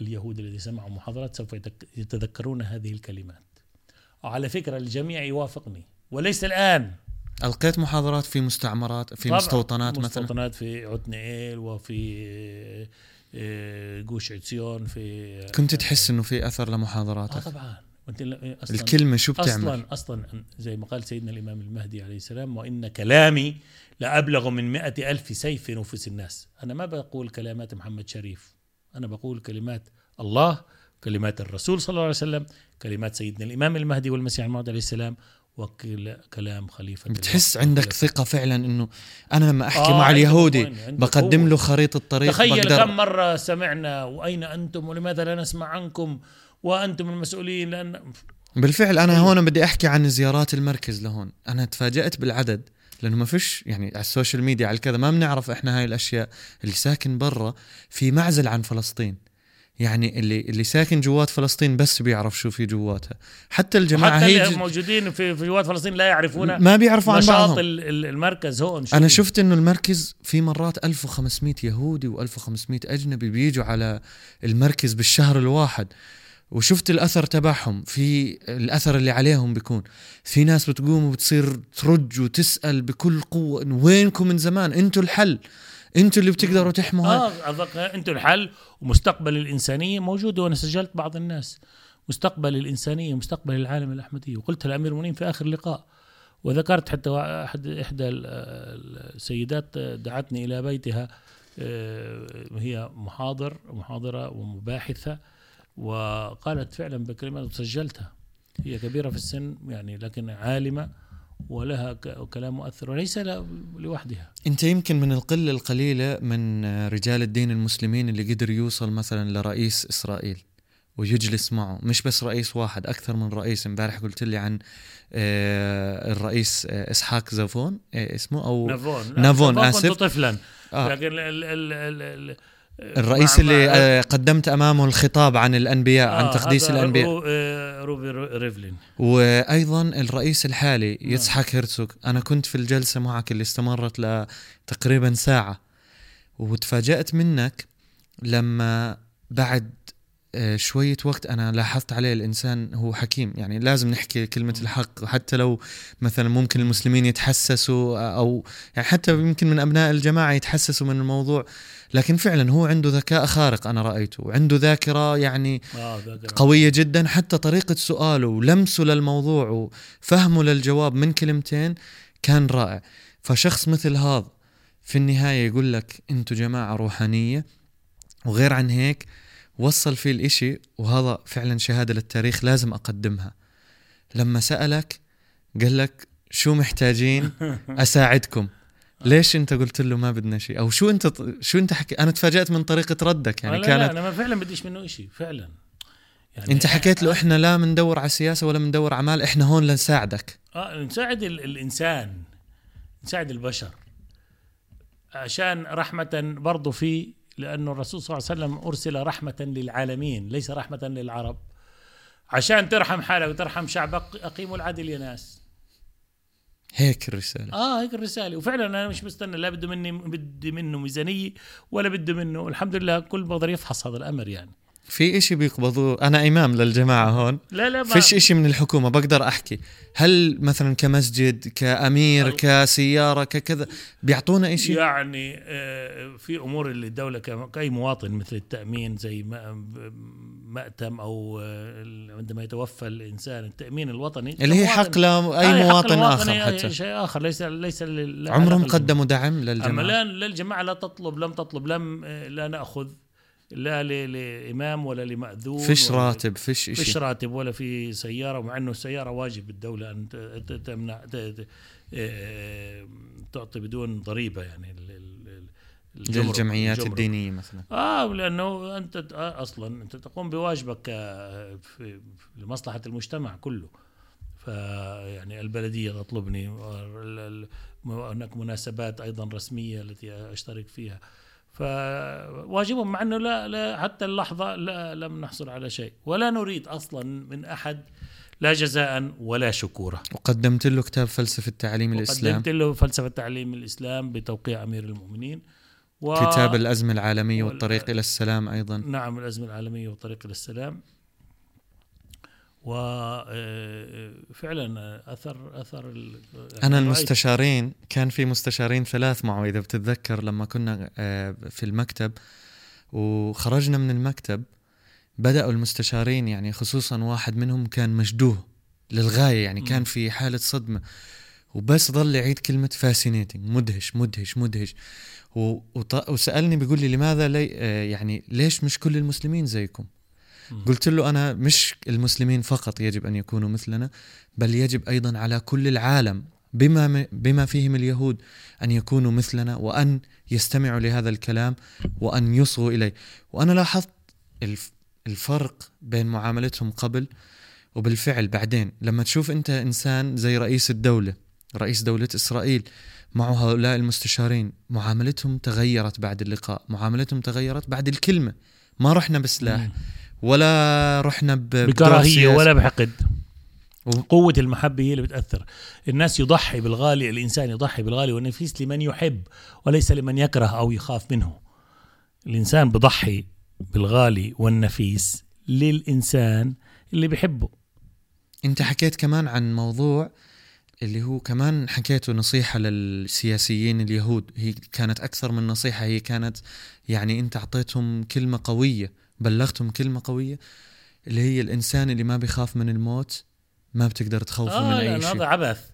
اليهود الذين سمعوا محاضرات سوف يتذكرون هذه الكلمات. وعلى فكرة الجميع يوافقني. وليس الآن. ألقيت محاضرات في مستعمرات في طبعاً. مستوطنات مثلا؟ مستوطنات في عتنئيل وفي آه، جوش عتسيون في كنت تحس إنه في أثر آه لمحاضراتك طبعا. وأنت أصلا الكلمة شو بتعمل؟ أصلا أصلا زي ما قال سيدنا الإمام المهدي عليه السلام وإن كلامي لأبلغ من مئة ألف سيف في نفوس الناس. أنا ما بقول كلمات محمد شريف. أنا بقول كلمات الله كلمات الرسول صلى الله عليه وسلم كلمات سيدنا الإمام المهدي والمسيح الموعود عليه السلام وكلام خليفة بتحس الله. عندك ثقة فعلا إنه أنا لما أحكي آه، مع اليهودي بقدم. له خريطة طريق تخيل بقدر كم مرة سمعنا وأين أنتم ولماذا لا نسمع عنكم وأنتم المسؤولين لأن بالفعل أنا أيوة. هون بدي أحكي عن زيارات المركز لهون أنا تفاجأت بالعدد لأنه ما فيش يعني على ال social media على كذا ما بنعرف إحنا هاي الأشياء اللي ساكن برا في معزل عن فلسطين يعني اللي اللي ساكن جوات فلسطين بس بيعرف شو في جواتها. حتى الجماعة حتى هي اللي موجودين في في جوات فلسطين لا يعرفون ما بيعرفوا عن نشاط بعضهم. ال- ال- المركز هون شو أنا؟ شفت إنه المركز في مرات 1500 يهودي و1500 أجنبي بيجوا على المركز بالشهر الواحد. وشفت الأثر تبعهم. في الأثر اللي عليهم بيكون. في ناس بتقوم وبتصير ترج وتسأل بكل قوة. وينكم من زمان؟ أنتوا الحل. أنتوا اللي بتقدروا تحموا هاي. آه أنتم الحل. ومستقبل الإنسانية موجود وأنا سجلت بعض الناس. مستقبل الإنسانية مستقبل العالم الاحمدي وقلت لأمير المؤمنين في آخر لقاء وذكرت حتى احد إحدى ال- السيدات دعتني إلى بيتها آه، هي محاضر محاضرة ومباحثة وقالت فعلا بكلمات وسجلتها هي كبيرة في السن يعني لكن عالمة. ولها كلام مؤثر وليس لوحدها. انت يمكن من القلة القليلة من رجال الدين المسلمين اللي قدر يوصل مثلا لرئيس إسرائيل ويجلس معه. مش بس رئيس واحد أكثر من رئيس. امبارح قلت لي عن آه، الرئيس آه، إسحاق زافون آه، اسمه أو نافون. نافون، آسف. طفلا. آه. لكن ال ال ال ال الرئيس اللي آه، قدمت أمامه الخطاب عن الأنبياء عن آه، تقديس هذا الأنبياء. رو- آه، روبي رو- ريفلين. وأيضا الرئيس الحالي نعم. يتسحاق هرتسوغ أنا كنت في الجلسة معك اللي استمرت لتقريبا ساعة وتفاجأت منك لما بعد آه، شوية وقت أنا لاحظت عليه الإنسان هو حكيم. يعني لازم نحكي كلمة الحق. حتى لو مثلا ممكن المسلمين يتحسسوا أو يعني حتى يمكن من أبناء الجماعة يتحسسوا من الموضوع. لكن فعلا هو عنده ذكاء خارق أنا رأيته وعنده ذاكرة يعني آه ذاكرة. قوية جدا حتى طريقة سؤاله ولمسه للموضوع وفهمه للجواب من كلمتين كان رائع. فشخص مثل هذا في النهاية يقول لك أنتوا جماعة روحانية وغير عن هيك وصل فيه الإشي وهذا فعلا شهادة للتاريخ لازم أقدمها. لما سألك قال لك شو محتاجين؟ [laughs] أساعدكم. ليش انت قلت له ما بدنا شيء؟ أو شو انت شو انت حكي أنا تفاجأت من طريقة ردك يعني لا كانت لا أنا ما فعلا بديش منه شيء فعلا. يعني انت حكيت له إحنا لا بندور على سياسه ولا بندور اعمال إحنا هون لنساعدك. آه نساعد ال- الإنسان نساعد البشر. عشان رحمة برضو في لأنه الرسول صلى الله عليه وسلم أرسل رحمة للعالمين ليس رحمة للعرب. عشان ترحم حالك وترحم شعبك أقيموا العدل يا ناس. هيك الرسالة. آه هيك الرسالة. وفعلا أنا مش مستنى لا بده مني بدي منه ميزانية ولا بده منه. الحمد لله كل بقدر يفحص هذا الأمر يعني. في إشي بيقبضوه. أنا إمام للجماعة هون. لا لا ما فيش إشي من الحكومة بقدر أحكي. هل مثلا كمسجد كأمير ال- كسيارة ككذا بيعطونا إشي؟ يعني آه، في أمور اللي الدولة كم- كأي مواطن مثل التأمين زي ما- مأتم أو آه، عندما يتوفى الإنسان التأمين الوطني. اللي هي حق لاي آه، مواطن آخر هي حتى. شيء آخر ليس ليس عمرهم للجماعة. قدموا دعم أما للجماعه لا للجماعة لا تطلب لم تطلب لم آه، لا نأخذ لا لإمام ولا لمأذون فيش راتب فيش فيش اشي راتب ولا في سيارة مع إنه السيارة واجب بالدولة أن تمنع آه، تعطي بدون ضريبة يعني ال- ال- ال- الجمرك- للجمعيات الجمرك. الدينية مثلا. آه لأنه أنت آه، أصلا أنت تقوم بواجبك لمصلحه المجتمع كله. فيعني البلدية تطلبني هناك مناسبات أيضا رسمية التي أشترك فيها. فواجبهم مع إنه لا, لا حتى اللحظة لا لم نحصل على شيء. ولا نريد أصلا من أحد لا جزاء ولا شكورا. وقدمت له كتاب فلسفة تعليم الإسلام. قدمت له فلسفة تعليم الإسلام بتوقيع أمير المؤمنين. و... كتاب الأزمة العالمية وال- والطريق إلى السلام أيضا. نعم الأزمة العالمية والطريق إلى السلام. وفعلا أثر أثر ال- يعني أنا المستشارين كان في مستشارين ثلاث معه إذا بتتذكر لما كنا آه، في المكتب وخرجنا من المكتب بدأوا المستشارين يعني خصوصا واحد منهم كان مشدوه للغاية يعني كان. في حالة صدمة. وبس ضل يعيد كلمة فاسينيتنج مدهش مدهش مدهش. وسألني بيقول لي لماذا لي آه، يعني ليش مش كل المسلمين زيكم. قلت له أنا مش المسلمين فقط يجب أن يكونوا مثلنا بل يجب أيضا على كل العالم بما بما فيهم اليهود أن يكونوا مثلنا وأن يستمعوا لهذا الكلام وأن يصغوا إليه. وأنا لاحظت الف- الفرق بين معاملتهم قبل وبالفعل بعدين. لما تشوف أنت إنسان زي رئيس الدولة رئيس دولة إسرائيل مع هؤلاء المستشارين معاملتهم تغيرت بعد اللقاء معاملتهم تغيرت بعد الكلمة. ما رحنا بسلاح. ولا رحنا بكراهية. ولا بحقد. قوة المحبة هي اللي بتأثر. الناس يضحي بالغالي الإنسان يضحي بالغالي والنفيس لمن يحب وليس لمن يكره أو يخاف منه. الإنسان بضحي بالغالي والنفيس للإنسان اللي بيحبه. أنت حكيت كمان عن موضوع اللي هو كمان حكيته نصيحة للسياسيين اليهود. هي كانت أكثر من نصيحة. هي كانت يعني أنت أعطيتهم كلمة قوية بلغتهم كلمة قوية اللي هي الإنسان اللي ما بيخاف من الموت ما بتقدر تخوفه من آه أي يعني هذا شيء. عبث.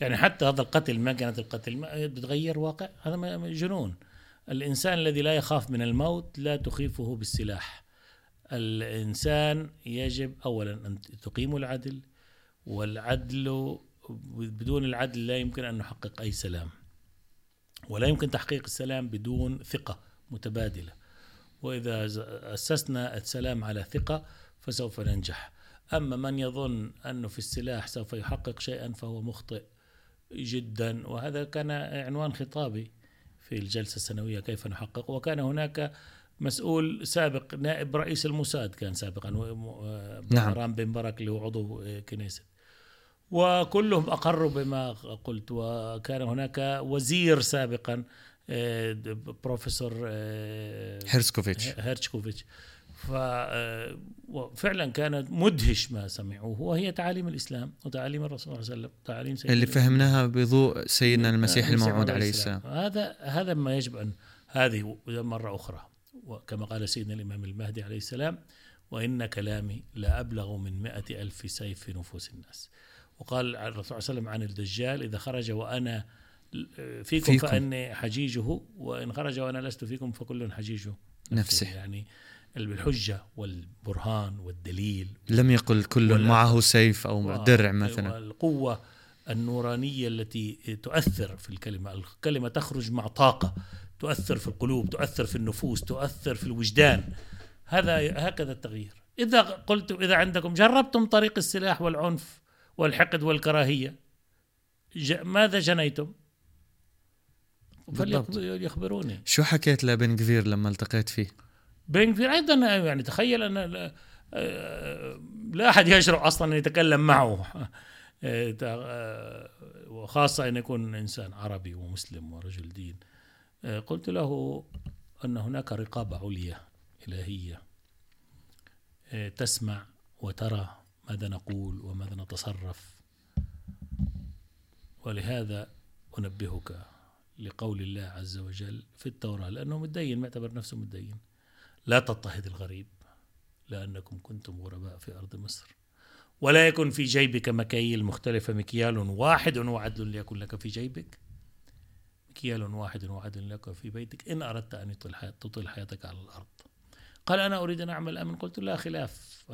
يعني حتى هذا القتل ما كانت القتل ما بتغير واقع. هذا جنون. الإنسان الذي لا يخاف من الموت لا تخيفه بالسلاح. الإنسان يجب أولا أن تقيم العدل والعدل بدون العدل لا يمكن أن نحقق أي سلام. ولا يمكن تحقيق السلام بدون ثقة متبادلة. وإذا ز- أسسنا السلام على ثقة فسوف ننجح. أما من يظن أنه في السلاح سوف يحقق شيئا فهو مخطئ جدا. وهذا كان عنوان خطابي في الجلسة السنوية كيف نحقق. وكان هناك مسؤول سابق نائب رئيس الموساد كان سابقا نعم. رام بن برك اللي هو عضو كنيست وكلهم أقروا بما قلت. وكان هناك وزير سابقا آه، بروفيسور آه، هيرسكوفيتش هيرتشكوفيتش ففعلا كان مدهش ما سمعوه وهي تعاليم الإسلام وتعاليم الرسول صلى الله عليه وسلم تعاليم سيدنا اللي فهمناها بضوء سيدنا المسيح الموعود عليه السلام. هذا هذا ما يجب أن هذه مرة أخرى. وكما قال سيدنا الإمام المهدي عليه السلام وإن كلامي لأبلغ من مئة ألف سيف في نفوس الناس. وقال الرسول صلى الله عليه وسلم عن الدجال إذا خرج وأنا فيكم, فيكم. فأني حجيجه وإن خرج وأنا لست فيكم فكل حجيجه. نفسه. يعني بالحجة والبرهان والدليل. لم يقل كل معه سيف أو درع مثلا. القوة النورانية التي تؤثر في الكلمة. الكلمة تخرج مع طاقة تؤثر في القلوب تؤثر في النفوس تؤثر في الوجدان. هذا هكذا التغيير. إذا قلت إذا عندكم جربتم طريق السلاح والعنف؟ والحقد والكراهية. ماذا جنيتم؟ فليخبروني شو حكيت لبن كثير لما التقيت فيه؟ بن كفير أيضا يعني تخيل أن لا, لا أحد يجرؤ أصلا أن يتكلم معه. وخاصة أن يكون إنسان عربي ومسلم ورجل دين. قلت له أن هناك رقابة عليا إلهية تسمع وترى ماذا نقول وماذا نتصرف. ولهذا أنبهك لقول الله عز وجل في التوراة لأنه متدين معتبر نفسه متدين لا تضطهد الغريب لأنكم كنتم غرباء في أرض مصر. ولا يكن في جيبك مكاييل مختلفة مكيال واحد وعدل ليكن لك في جيبك. مكيال واحد وعدل لك في بيتك. إن أردت أن تطيل حياتك على الأرض. قال أنا أريد أن أعمل أمن. قلت لا خلاف.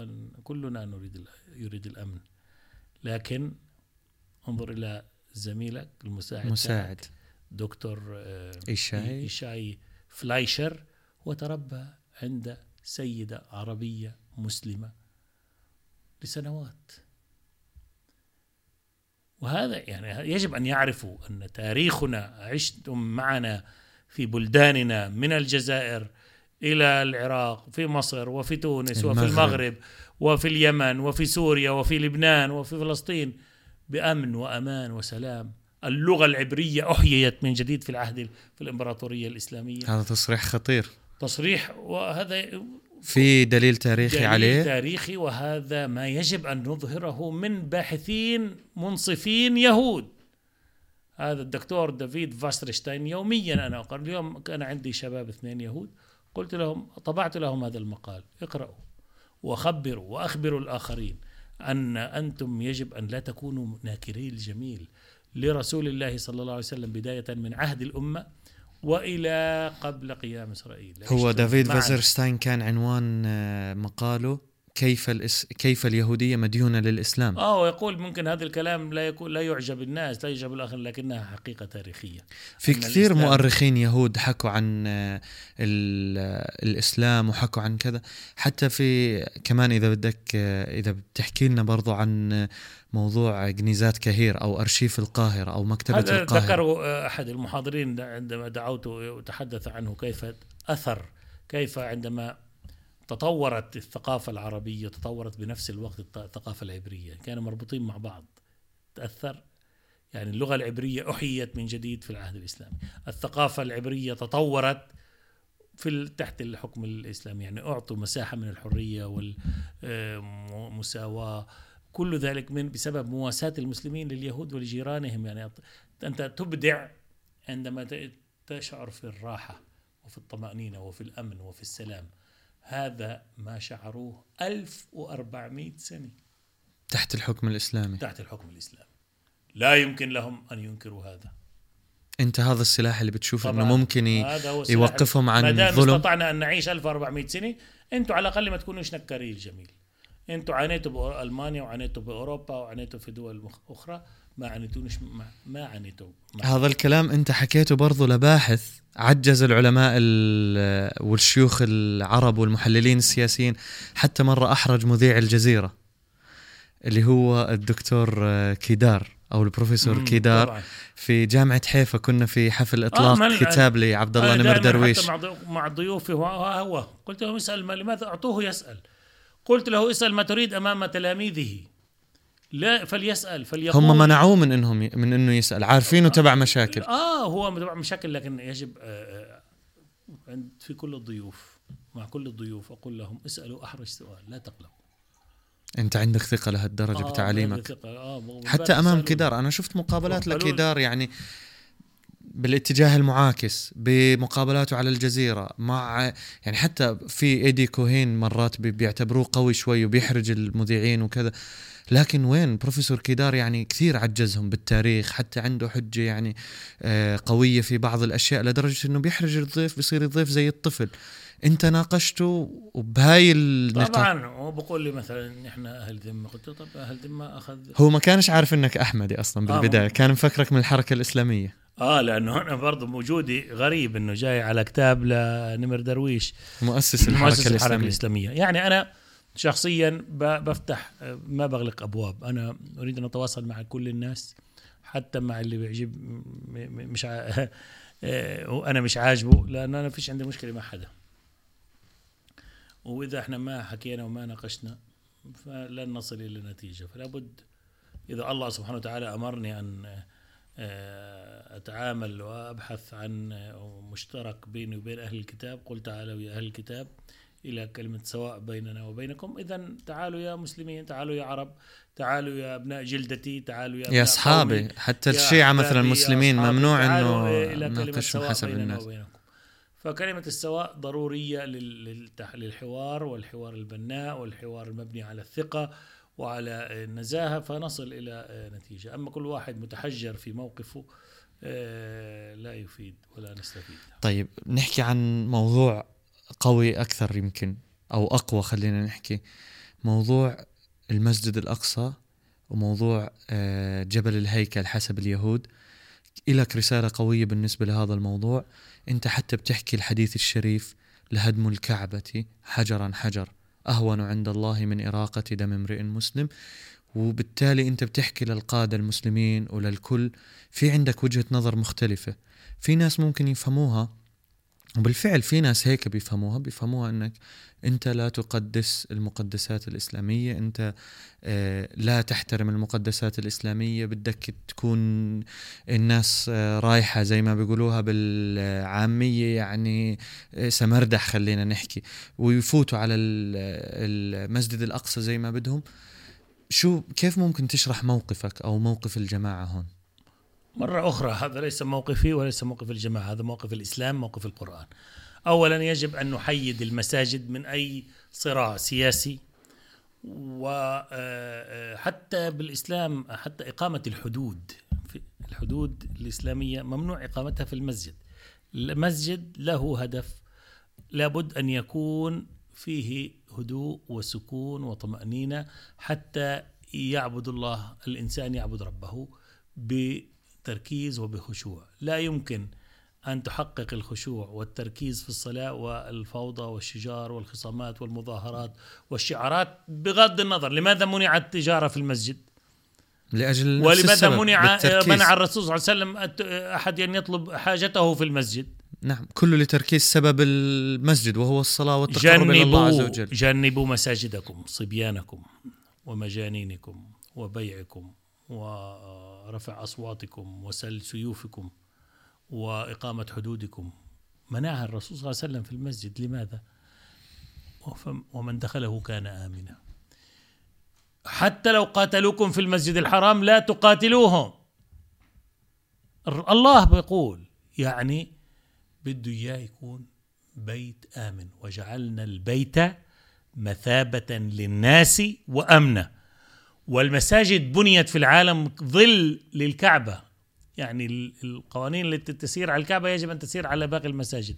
كلنا نريد يريد الأمن. لكن انظر إلى زميلك المساعد مساعد. دكتور إيشاي. إيشاي فلايشر وتربى عند سيدة عربية مسلمة لسنوات. وهذا يعني يجب أن يعرفوا أن تاريخنا عشتم معنا في بلداننا من الجزائر إلى العراق في مصر وفي تونس المغرب. وفي المغرب. وفي اليمن وفي سوريا وفي لبنان وفي فلسطين بأمن وأمان وسلام. اللغة العبرية أحييت من جديد في العهد في الإمبراطورية الإسلامية. هذا تصريح خطير. تصريح وهذا في دليل تاريخي دليل عليه. تاريخي وهذا ما يجب أن نظهره من باحثين منصفين يهود. هذا الدكتور دافيد فاسترشتاين يوميا أنا اقرا اليوم كان عندي شباب اثنين يهود. قلت لهم طبعت لهم هذا المقال اقرأوا وخبروا وأخبروا الآخرين أن أنتم يجب أن لا تكونوا ناكري الجميل لرسول الله صلى الله عليه وسلم بداية من عهد الأمة وإلى قبل قيام إسرائيل. هو دافيد فازرستاين كان عنوان آه، مقاله. كيف الإس... كيف اليهودية مديونة للإسلام؟ آه ويقول ممكن هذا الكلام لا يكون لا يعجب الناس لا يعجب الآخرين لكنها حقيقة تاريخية. في كثير مؤرخين يهود حكوا عن آه، الإسلام وحكوا عن كذا. حتى في كمان إذا بدك آه، إذا بتحكي لنا برضو عن موضوع جنيزات كهير أو أرشيف القاهرة أو مكتبة هذا القاهرة. ذكر أحد المحاضرين عندما دعوته وتحدث عنه كيف أثر كيف عندما تطورت الثقافة العربية تطورت بنفس الوقت الثقافة العبرية كانوا مربوطين مع بعض. تأثر؟ يعني اللغة العبرية أحيت من جديد في العهد الإسلامي. الثقافة العبرية تطورت في تحت الحكم الإسلامي. يعني أعطوا مساحة من الحرية والمساواه كل ذلك من بسبب مواساة المسلمين لليهود ولجيرانهم. يعني أنت تبدع عندما تشعر في الراحة وفي الطمأنينة وفي الأمن وفي السلام. هذا ما شعروه 1400 سنة. تحت الحكم الإسلامي. تحت الحكم الإسلامي. لا يمكن لهم أن ينكروا هذا. أنت هذا السلاح اللي بتشوف إنه ممكن يوقفهم عن ما دام استطعنا أن نعيش 1400 سنة أنتم على الأقل ما تكونوش نكارين الجميل. أنتوا عانيتوا بألمانيا وعانيتوا بأوروبا وعانيتوا في دول أخرى. ما عانيتونش ما, ما هذا الكلام انت حكيته برضه لباحث عجز العلماء والشيوخ العرب والمحللين السياسيين. حتى مرة أحرج مذيع الجزيرة اللي هو الدكتور كيدار أو البروفيسور كيدار. طبعا. في جامعة حيفا كنا في حفل إطلاق آه كتاب لعبد الله نمر درويش. مع ضيوفي هو قلت لهم اسأل لماذا أعطوه يسأل؟ قلت له اسأل ما تريد أمام تلاميذه. لا فليسأل فليقول هم منعوه من إنهم من إنه يسأل عارفينه تبع مشاكل آه هو تبع مشاكل لكن يجب آه, آه، عند في كل الضيوف مع كل الضيوف أقول لهم اسألوا أحرج سؤال لا تقلقوا أنت عندك ثقة لهالدرجة آه، بتعليمك ثقة. آه حتى أمام. كدار أنا شفت مقابلات. لكدار يعني بالاتجاه المعاكس بمقابلاته على الجزيرة مع يعني حتى في إيدي كوهين مرات بي- بيعتبروه قوي شوي وبيحرج المذيعين وكذا لكن وين بروفيسور كيدار يعني كثير عجزهم بالتاريخ حتى عنده حجة يعني آه، قوية في بعض الأشياء لدرجة إنه بيحرج الضيف بيصير الضيف زي الطفل. أنت ناقشته وبهاي النقاط طبعا هو بقول لي مثلا إحنا أهل ذمة قلت له طب أهل ذمة أخذ هو ما كانش عارف إنك أحمدي أصلا آه، بالبداية ممكن. كان مفكرك من الحركة الإسلامية. آه لأنه أنا برضه وجودي غريب إنه جاي على كتاب لنمر درويش مؤسس الحركة مؤسس الحركة الإسلامية. الإسلامية. يعني أنا شخصيا بفتح ما بغلق أبواب. أنا أريد أن أتواصل مع كل الناس حتى مع اللي بيعجب مش ع... [laughs] أنا مش عاجبه لأن أنا فيش عندي مشكلة مع حدا. وإذا إحنا ما حكينا وما ناقشنا فلن نصل إلى نتيجة. فلا بد إذا الله سبحانه وتعالى أمرني أن آه، أتعامل وأبحث عن آه، مشترك بيني وبين أهل الكتاب قل تعالوا يا أهل الكتاب. إلى كلمة سواء بيننا وبينكم اذا تعالوا يا مسلمين تعالوا يا عرب تعالوا يا أبناء جلدتي تعالوا يا يا أبناء أصحابي قومي. حتى يا الشيعة مثلا المسلمين أصحابي، ممنوع إلى كلمة نناقشهم حسب الناس وبينكم. فكلمة السواء ضرورية للحوار والحوار البناء والحوار المبني على الثقة وعلى النزاهة فنصل إلى نتيجة أما كل واحد متحجر في موقفه آه، لا يفيد ولا نستفيد طيب نحكي عن موضوع قوي أكثر يمكن أو أقوى خلينا نحكي. موضوع المسجد الأقصى وموضوع آه، جبل الهيكل حسب اليهود. إلك رسالة قوية بالنسبة لهذا الموضوع. أنت حتى بتحكي الحديث الشريف لهدم الكعبة حجرا حجر أهون عند الله من إراقة دم امرئ مسلم. وبالتالي أنت بتحكي للقادة المسلمين وللكل في عندك وجهة نظر مختلفة. في ناس ممكن يفهموها وبالفعل في ناس هيك بيفهموها بيفهموها إنك أنت لا تقدس المقدسات الإسلامية أنت آه، لا تحترم المقدسات الإسلامية بدك تكون الناس آه، رايحة زي ما بيقولوها بالعامية يعني آه، سمردح خلينا نحكي. ويفوتوا على ال- المسجد الأقصى زي ما بدهم. شو كيف ممكن تشرح موقفك أو موقف الجماعة هون؟ مرة أخرى هذا ليس موقفي وليس موقف الجماعة هذا موقف الإسلام موقف القرآن. أولا يجب أن نحيد المساجد من أي صراع سياسي وحتى بالإسلام حتى إقامة الحدود. الحدود الإسلامية ممنوع إقامتها في المسجد. المسجد له هدف لابد أن يكون فيه هدوء وسكون وطمأنينة حتى يعبد الله الإنسان يعبد ربه بتركيز وبخشوع. لا يمكن أن تحقق الخشوع والتركيز في الصلاة والفوضى والشجار والخصامات والمظاهرات والشعارات بغض النظر لماذا منعت التجارة في المسجد؟ نفس ولماذا منع بالتركيز. منع الرسول صلى الله عليه وسلم أحد أن يطلب حاجته في المسجد؟ نعم كله لتركيز سبب المسجد وهو الصلاة والتقرب إلى الله عز وجل. جنبوا مساجدكم صبيانكم ومجانينكم وبيعكم. ورفع أصواتكم وسل سيوفكم وإقامة حدودكم. منعها الرسول صلى الله عليه وسلم في المسجد. لماذا؟ ومن دخله كان آمنا. حتى لو قاتلوكم في المسجد الحرام لا تقاتلوهم. الله بيقول يعني بده إياه يكون بيت آمن. وجعلنا البيت مثابة للناس وأمنا. والمساجد بنيت في العالم ظل للكعبة. يعني ال- القوانين التي تسير على الكعبة يجب أن تسير على باقي المساجد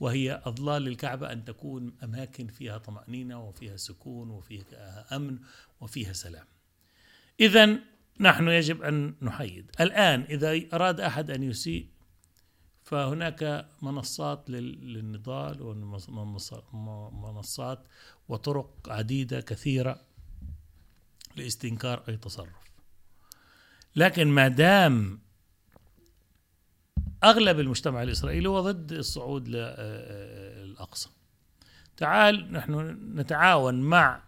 وهي أظلال للكعبة أن تكون أماكن فيها طمأنينة وفيها سكون وفيها أمن وفيها سلام. إذا نحن يجب أن نحيد. الآن إذا أراد أحد أن يسيء فهناك منصات لل- للنضال ومنصات وطرق عديدة كثيرة لاستنكار أي تصرف. لكن ما دام أغلب المجتمع الإسرائيلي هو ضد الصعود للأقصى تعال نحن نتعاون مع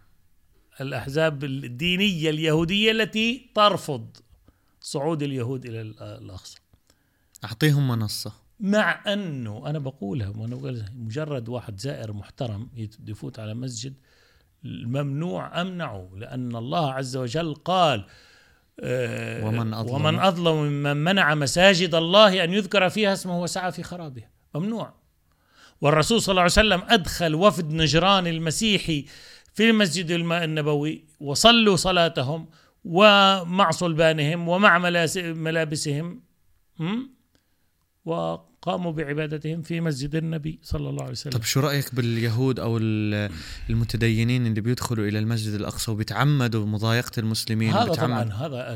الأحزاب الدينية اليهودية التي ترفض صعود اليهود إلى الأقصى. أعطيهم منصة. مع أنه أنا بقولها وأنا بقول مجرد واحد زائر محترم يفوت على مسجد الممنوع أمنعه لأن الله عز وجل قال آه، ومن أظلم. ومن أظلم ممن منع مساجد الله أن يذكر فيها اسمه وسعى في خرابها ممنوع والرسول صلى الله عليه وسلم أدخل وفد نجران المسيحي في المسجد الم- النبوي وصلوا صلاتهم ومع صلبانهم ومع ملابسهم م? وقاموا بعبادتهم في مسجد النبي صلى الله عليه وسلم. طب شو رأيك باليهود أو ال- المتدينين اللي بيدخلوا إلى المسجد الأقصى وبيتعمدوا مضايقه المسلمين هذا طبعا هذا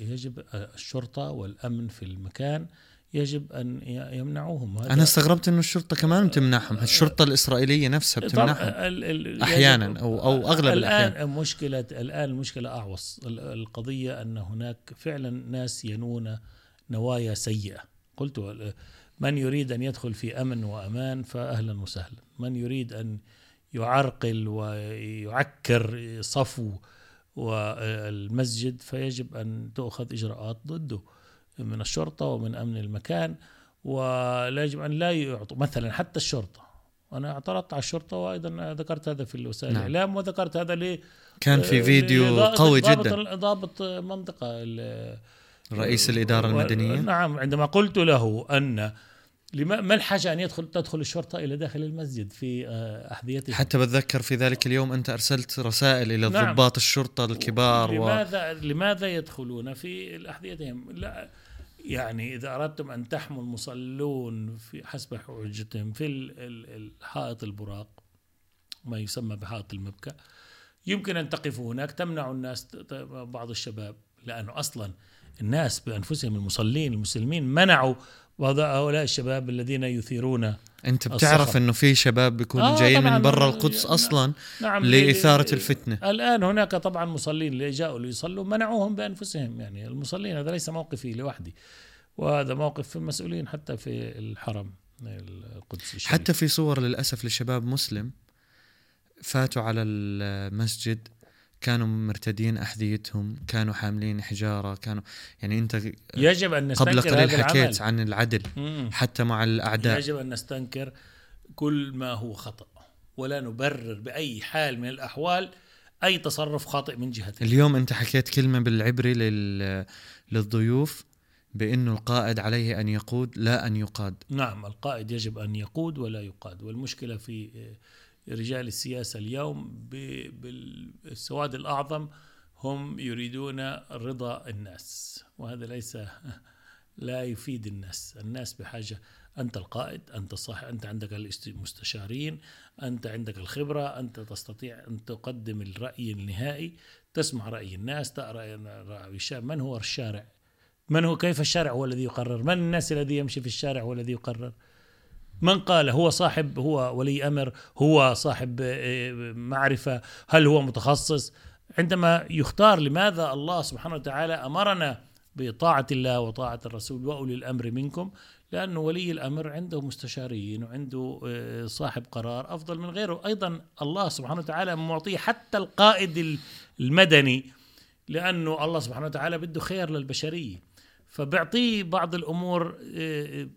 يجب الشرطة والأمن في المكان يجب أن ي- يمنعوهم. هذا أنا استغربت إنه الشرطة كمان بتمنعهم الشرطة الإسرائيلية نفسها بتمنعهم ال- ال- أحياناً يجب- أو- أو أغلب الآن الأحيان. مشكلة الآن المشكلة أعوص. ال- القضية أن هناك فعلا ناس ينون نوايا سيئة. قلت من يريد أن يدخل في أمن وأمان فأهلا وسهلا. من يريد أن يعرقل ويعكر صفو والمسجد فيجب أن تؤخذ إجراءات ضده من الشرطة ومن أمن المكان ولا يجب أن لا يعطوا. مثلا حتى الشرطة. أنا اعترضت على الشرطة وأيضا ذكرت هذا في وسائل نعم. الإعلام وذكرت هذا ل كان في فيديو لضابط- قوي جدا. ضابط منطقة رئيس الإدارة و- المدنية. نعم عندما قلت له أن ما الحاجة أن يدخل تدخل الشرطة إلى داخل المسجد في آه، أحذيته حتى بتذكر في ذلك اليوم أنت أرسلت رسائل إلى نعم. ضباط الشرطة الكبار و... لماذا لماذا يدخلون في أحذيتهم لا يعني إذا أردتم أن تحموا المصلون في حسب حجتهم في ال- ال- الحائط البراق ما يسمى بحائط المبكى يمكن أن تقفوا هناك تمنع الناس بعض الشباب لأنه أصلا الناس بأنفسهم المصلين المسلمين منعوا بعض هؤلاء الشباب الذين يثيرون أنت بتعرف الصخب. إنه في شباب بيكونوا آه، جايين. من برا القدس. أصلا نعم لإثارة الفتنة الآن هناك طبعا مصلين اللي جاءوا ليصلوا منعوهم بأنفسهم يعني المصلين هذا ليس موقفي لوحدي وهذا موقف في المسؤولين حتى في الحرم القدس الشريف حتى في صور للأسف لشباب مسلم فاتوا على المسجد كانوا مرتدين أحذيتهم كانوا حاملين حجارة كانوا يعني أنت يجب أن نستنكر قبل قليل هذا حكيت العمل عن العدل مم. حتى مع الأعداء. يجب أن نستنكر كل ما هو خطأ ولا نبرر بأي حال من الأحوال أي تصرف خاطئ من جهتنا اليوم أنت حكيت كلمة بالعبري لل... للضيوف بانه القائد عليه أن يقود لا أن يقاد. نعم القائد يجب أن يقود ولا يقاد والمشكلة في رجال السياسة اليوم بالسواد الأعظم هم يريدون رضا الناس وهذا ليس [laughs] لا يفيد الناس. الناس بحاجة أنت القائد أنت صاحب أنت عندك المستشارين أنت عندك الخبرة أنت تستطيع أن تقدم الرأي النهائي تسمع رأي الناس ترى من هو الشارع؟ من هو؟ كيف الشارع هو الذي يقرر؟ من الناس الذي يمشي في الشارع هو الذي يقرر؟ من قال هو صاحب هو ولي أمر هو صاحب آه، معرفة هل هو متخصص؟ عندما يختار لماذا الله سبحانه وتعالى أمرنا بطاعة الله وطاعة الرسول وأولي الأمر منكم؟ لأنه ولي الأمر عنده مستشارين وعنده آه، صاحب قرار أفضل من غيره. أيضا الله سبحانه وتعالى معطيه حتى القائد المدني لأنه الله سبحانه وتعالى بده خير للبشرية. فبيعطيه بعض الأمور آه،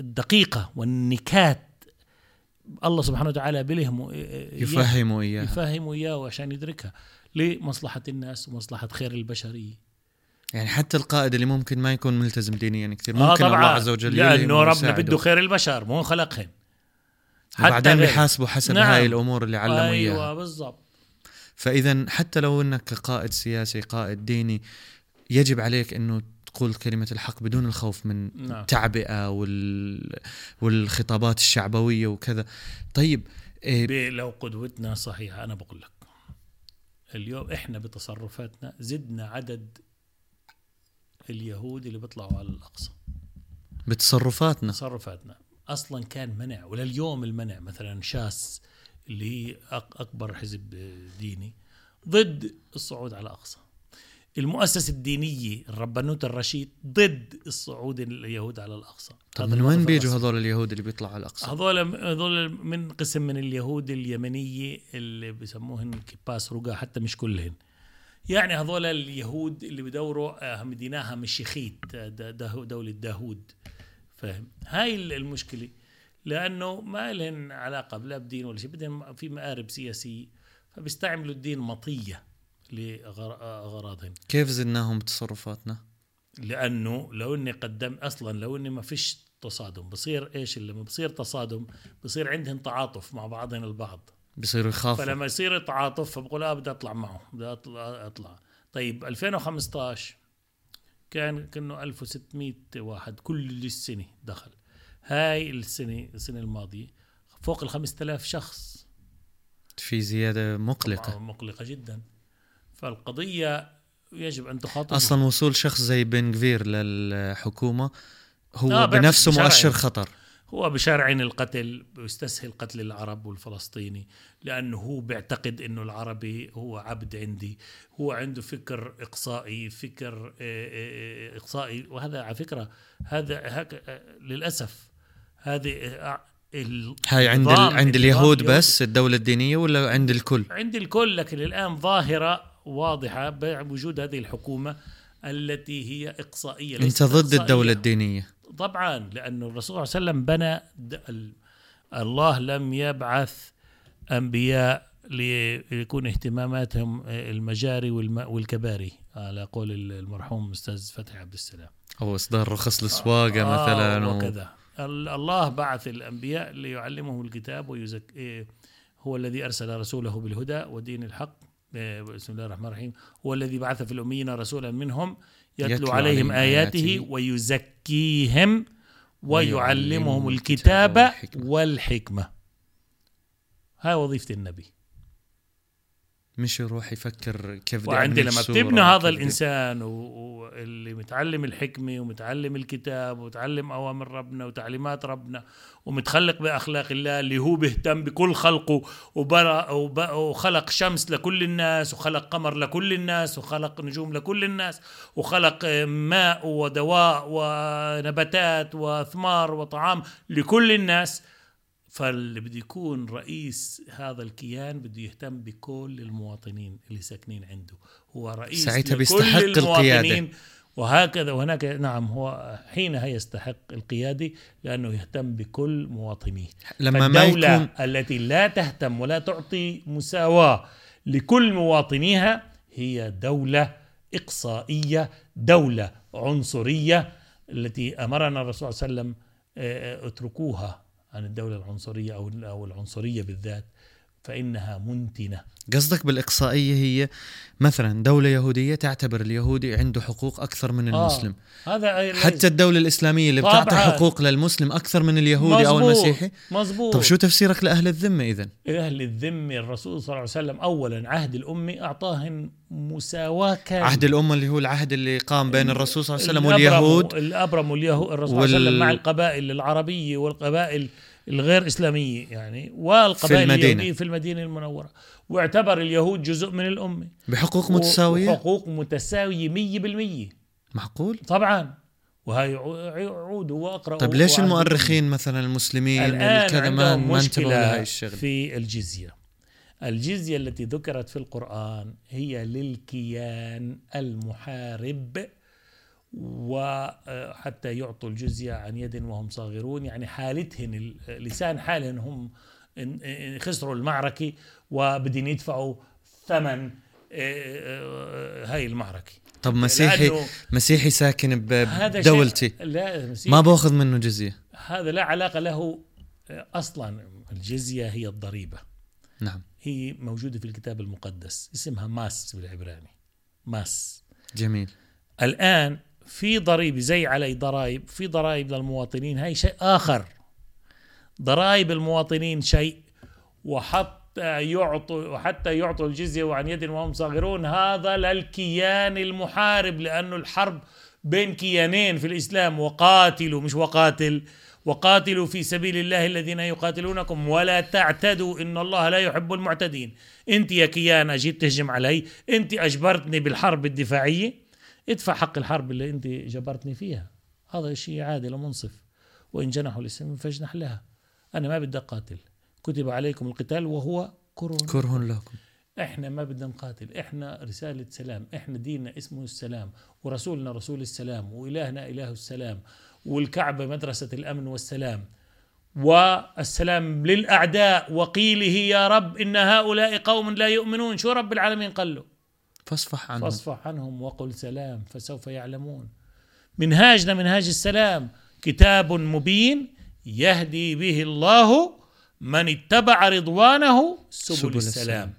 الدقيقة والنكات الله سبحانه وتعالى بلهم يفهموا إياها. يفهم إياه عشان يدركها لمصلحة الناس ومصلحة خير البشرية يعني حتى القائد اللي ممكن ما يكون ملتزم دينيا كثير. آه ممكن الله طبعا عز وجل لأنه ربنا. بده خير البشر مو خلقهم. وبعدين غير- بيحاسبوا حسب نعم. هاي الأمور اللي علموا إياها. أيوة بالضبط. فاذا حتى لو إنك كقائد سياسي قائد ديني يجب عليك إنه تقول كلمة الحق بدون الخوف من نعم. التعبئة وال... والخطابات الشعبوية وكذا. طيب إيه لو قدوتنا صحيحة أنا بقول لك اليوم إحنا بتصرفاتنا زدنا عدد اليهود اللي بيطلعوا على الأقصى. بتصرفاتنا؟ تصرفاتنا. أصلا كان منع ولليوم المنع. مثلا شاس اللي هي أك- أكبر حزب ديني ضد الصعود على الأقصى. المؤسسة الدينية الربانوت الرشيد ضد الصعود اليهود على الأقصى. طب من وين بيجوا. هذول اليهود اللي بيطلعوا على الأقصى؟ هذول هذول من قسم من اليهود اليمنية اللي بسموهن كباس رقا حتى مش كلهن. يعني هذول اليهود اللي بدوروا آه، مديناها مشيخيت آه، دولة داهود. فاهم؟ هاي ال- المشكلة. لأنه ما لهم علاقة بلا بدين ولا شيء بدهم في مآرب سياسية. فبيستعملوا الدين مطية. لأغراضهم كيف زدناهم بتصرفاتنا؟ لأنه لو إني قدم أصلا لو إني ما فيش تصادم بصير إيش اللي لما بصير تصادم بصير عندهم تعاطف مع بعضهم البعض. بصيروا يخافوا. فلما يصير تعاطف فبقول آه بدي أطلع معه بدي اطلع أطلع. طيب 2015 كان كأنه 1600 واحد كل السنة دخل. هاي السنة السنة الماضية فوق ال 5000 شخص. في زيادة مقلقة. مقلقة جدا. فالقضية يجب أن تخاطب أصلا وصول شخص زي بن غفير للحكومة هو آه، بنفسه شرعي. مؤشر خطر هو بشارعين القتل بيستسهل قتل العرب والفلسطيني لأنه هو بيعتقد أنه العربي هو عبد عندي هو عنده فكر إقصائي فكر آه، آه، آه، إقصائي وهذا على فكرة هذا هك للأسف هذه ال- هاي عند عند اليهود. بس الدولة الدينية ولا عند الكل عند الكل لكن الآن ظاهرة واضحة بوجود هذه الحكومة التي هي إقصائية انت ضد إقصائية. الدولة الدينية. طبعا لأنه الرسول صلى الله عليه وسلم بنى الله لم يبعث أنبياء ليكون اهتماماتهم المجاري والم- والكباري على قول المرحوم أستاذ فتحي عبد السلام. أو إصدار رخص السواقه آه مثلا و... وكذا. ال- الله بعث الأنبياء ليعلمهم الكتاب ويزك إيه، هو الذي أرسل رسوله بالهدى ودين الحق. بسم الله الرحمن الرحيم. هو الذي بعث في الأميين رسولا منهم يتلو, يتلو عليهم آياته, ويزكيهم ويعلمهم الكتاب. والحكمة. هاي وظيفة النبي. مش يروح يفكر كيف بدي وعندي لما بتبني هذا الإنسان واللي متعلم الحكمة ومتعلم الكتاب ومتعلم أوامر ربنا وتعليمات ربنا ومتخلق بأخلاق الله اللي هو بيهتم بكل خلقه وخلق شمس لكل الناس وخلق قمر لكل الناس وخلق نجوم لكل الناس وخلق ماء ودواء ونباتات وثمار وطعام لكل الناس فاللي بده يكون رئيس هذا الكيان بده يهتم بكل المواطنين اللي ساكنين عنده. هو رئيس ساعتها بيستحق المواطنين. القيادة. وهكذا وهناك نعم هو حينها يستحق القيادة لأنه يهتم بكل مواطنيه. لما ما الدولة يكون التي لا تهتم ولا تعطي مساواة لكل مواطنيها هي دولة إقصائية دولة عنصرية التي أمرنا الرسول صلى الله عليه وسلم آه، اتركوها. عن الدولة العنصرية أو العنصرية بالذات. فإنها منتنة. قصدك بالإقصائية هي مثلا دولة يهودية تعتبر اليهودي عنده حقوق أكثر من المسلم. آه هذا حتى الدولة الإسلامية اللي بتعطي. حقوق للمسلم أكثر من اليهودي أو مزبوط، المسيحي؟ مزبوط طب شو تفسيرك لأهل الذمة إذن؟ أهل الذمة الرسول صلى الله عليه وسلم أولا عهد الأمة أعطاهم مساواة. كاملة عهد الأمة اللي هو العهد اللي قام بين الرسول صلى الله عليه وسلم واليهود. الأبرم واليهود الرسول صلى الله عليه وسلم مع القبائل العربية والقبائل الغير إسلامية يعني والقبائل المدينة. اليهودية في المدينة المنورة. واعتبر اليهود جزء من الأمة. بحقوق متساوية؟ وحقوق متساوية مية بالمية. معقول؟ طبعا. وهي عود وأقرأ طيب ليش المؤرخين مثلا المسلمين الآن ما عندهم ما انتبهوا لهي الشغلة؟ في الجزية. الجزية التي ذكرت في القرآن هي للكيان المحارب. وحتى يعطوا الجزية عن يد وهم صاغرون. يعني حالتهن لسان حالهن هم خسروا المعركة وبدهم يدفعوا ثمن آه، هاي المعركة. طب مسيحي مسيحي ساكن بدولتي. لا مسيحي ما بأخذ منه جزية. هذا لا علاقة له أصلا. الجزية هي الضريبة. نعم. هي موجودة في الكتاب المقدس اسمها ماس بالعبراني. ماس. جميل. الآن في ضريبة زي علي ضرائب في ضرائب للمواطنين هاي شيء آخر. ضرائب المواطنين شيء وحتى يعطوا وحتى يعطوا الجزية وعن يد وهم صاغرون هذا للكيان المحارب لأنه الحرب بين كيانين في الإسلام وقاتلوا مش وقاتل وقاتلوا في سبيل الله الذين يقاتلونكم. ولا تعتدوا إن الله لا يحب المعتدين. أنت يا كيان جيت تهجم علي أنت أجبرتني بالحرب الدفاعية ادفع حق الحرب اللي أنت جبرتني فيها. هذا شيء عادل ومنصف. وإن جنحوا للسلم فاجنح لها. أنا ما بدي أقاتل. كتب عليكم القتال وهو كره كره لكم. إحنا ما بدنا نقاتل. إحنا رسالة سلام. إحنا ديننا اسمه السلام. ورسولنا رسول السلام. وإلهنا إله السلام. والكعبة مدرسة الأمن والسلام. والسلام للأعداء. وقيله يا رب إن هؤلاء قوم لا يؤمنون. شو رب العالمين قال له؟ فاصفح عنهم. فاصفح عنهم وقل سلام فسوف يعلمون. منهاجنا منهاج السلام. كتاب مبين يهدي به الله من اتبع رضوانه سبل, سبل السلام. السلام.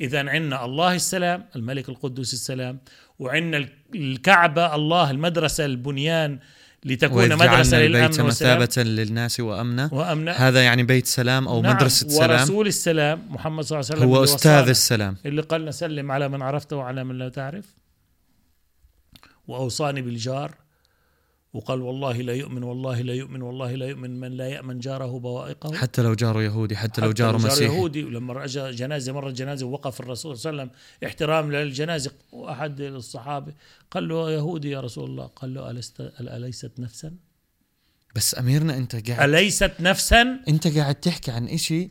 إذا عندنا الله السلام الملك القدوس السلام وعندنا الكعبة الله المدرسة البنيان لتكون مدرسة للأمن البيت والسلام. مثابة للناس وأمنا. وأمنا. هذا يعني بيت سلام أو نعم، مدرسة سلام. ورسول السلام محمد صلى الله عليه وسلم هو أستاذ. السلام. اللي قالنا سلم على من عرفته وعلى من لا تعرف. وأوصاني بالجار. وقال والله لا يؤمن والله لا يؤمن والله لا يؤمن من لا يأمن جاره بوائقه. حتى لو جاره يهودي حتى لو حتى جاره مسيحي. يهودي ولما رجع جنازة مرة جنازة ووقف الرسول صلى الله عليه وسلم احترام للجنازة وأحد الصحابة قال له يهودي يا رسول الله. قال له ألست أليست نفسا؟ بس أميرنا أنت قاعد أليست نفسا؟ أنت قاعد تحكي عن إشي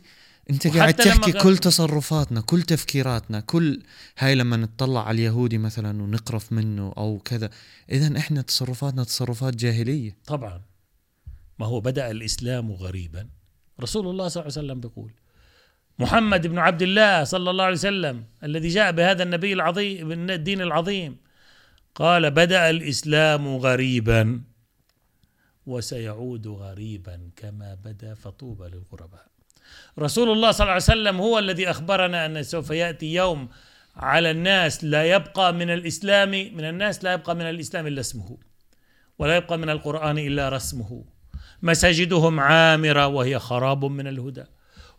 انت قاعد تحكي كل تصرفاتنا كل تفكيراتنا كل هاي لما نطلع على اليهودي مثلا ونقرف منه أو كذا اذا إحنا تصرفاتنا تصرفات جاهلية. طبعا. ما هو بدأ الإسلام غريبا. رسول الله صلى الله عليه وسلم بيقول محمد بن عبد الله صلى الله عليه وسلم الذي جاء بهذا النبي العظيم الدين العظيم قال بدأ الإسلام غريبا وسيعود غريبا كما بدأ فطوبى للغرباء. رسول الله صلى الله عليه وسلم هو الذي أخبرنا أن سوف يأتي يوم على الناس لا يبقى من الإسلام من الناس لا يبقى من الإسلام إلا اسمه ولا يبقى من القرآن إلا رسمه. مساجدهم عامرة وهي خراب من الهدى.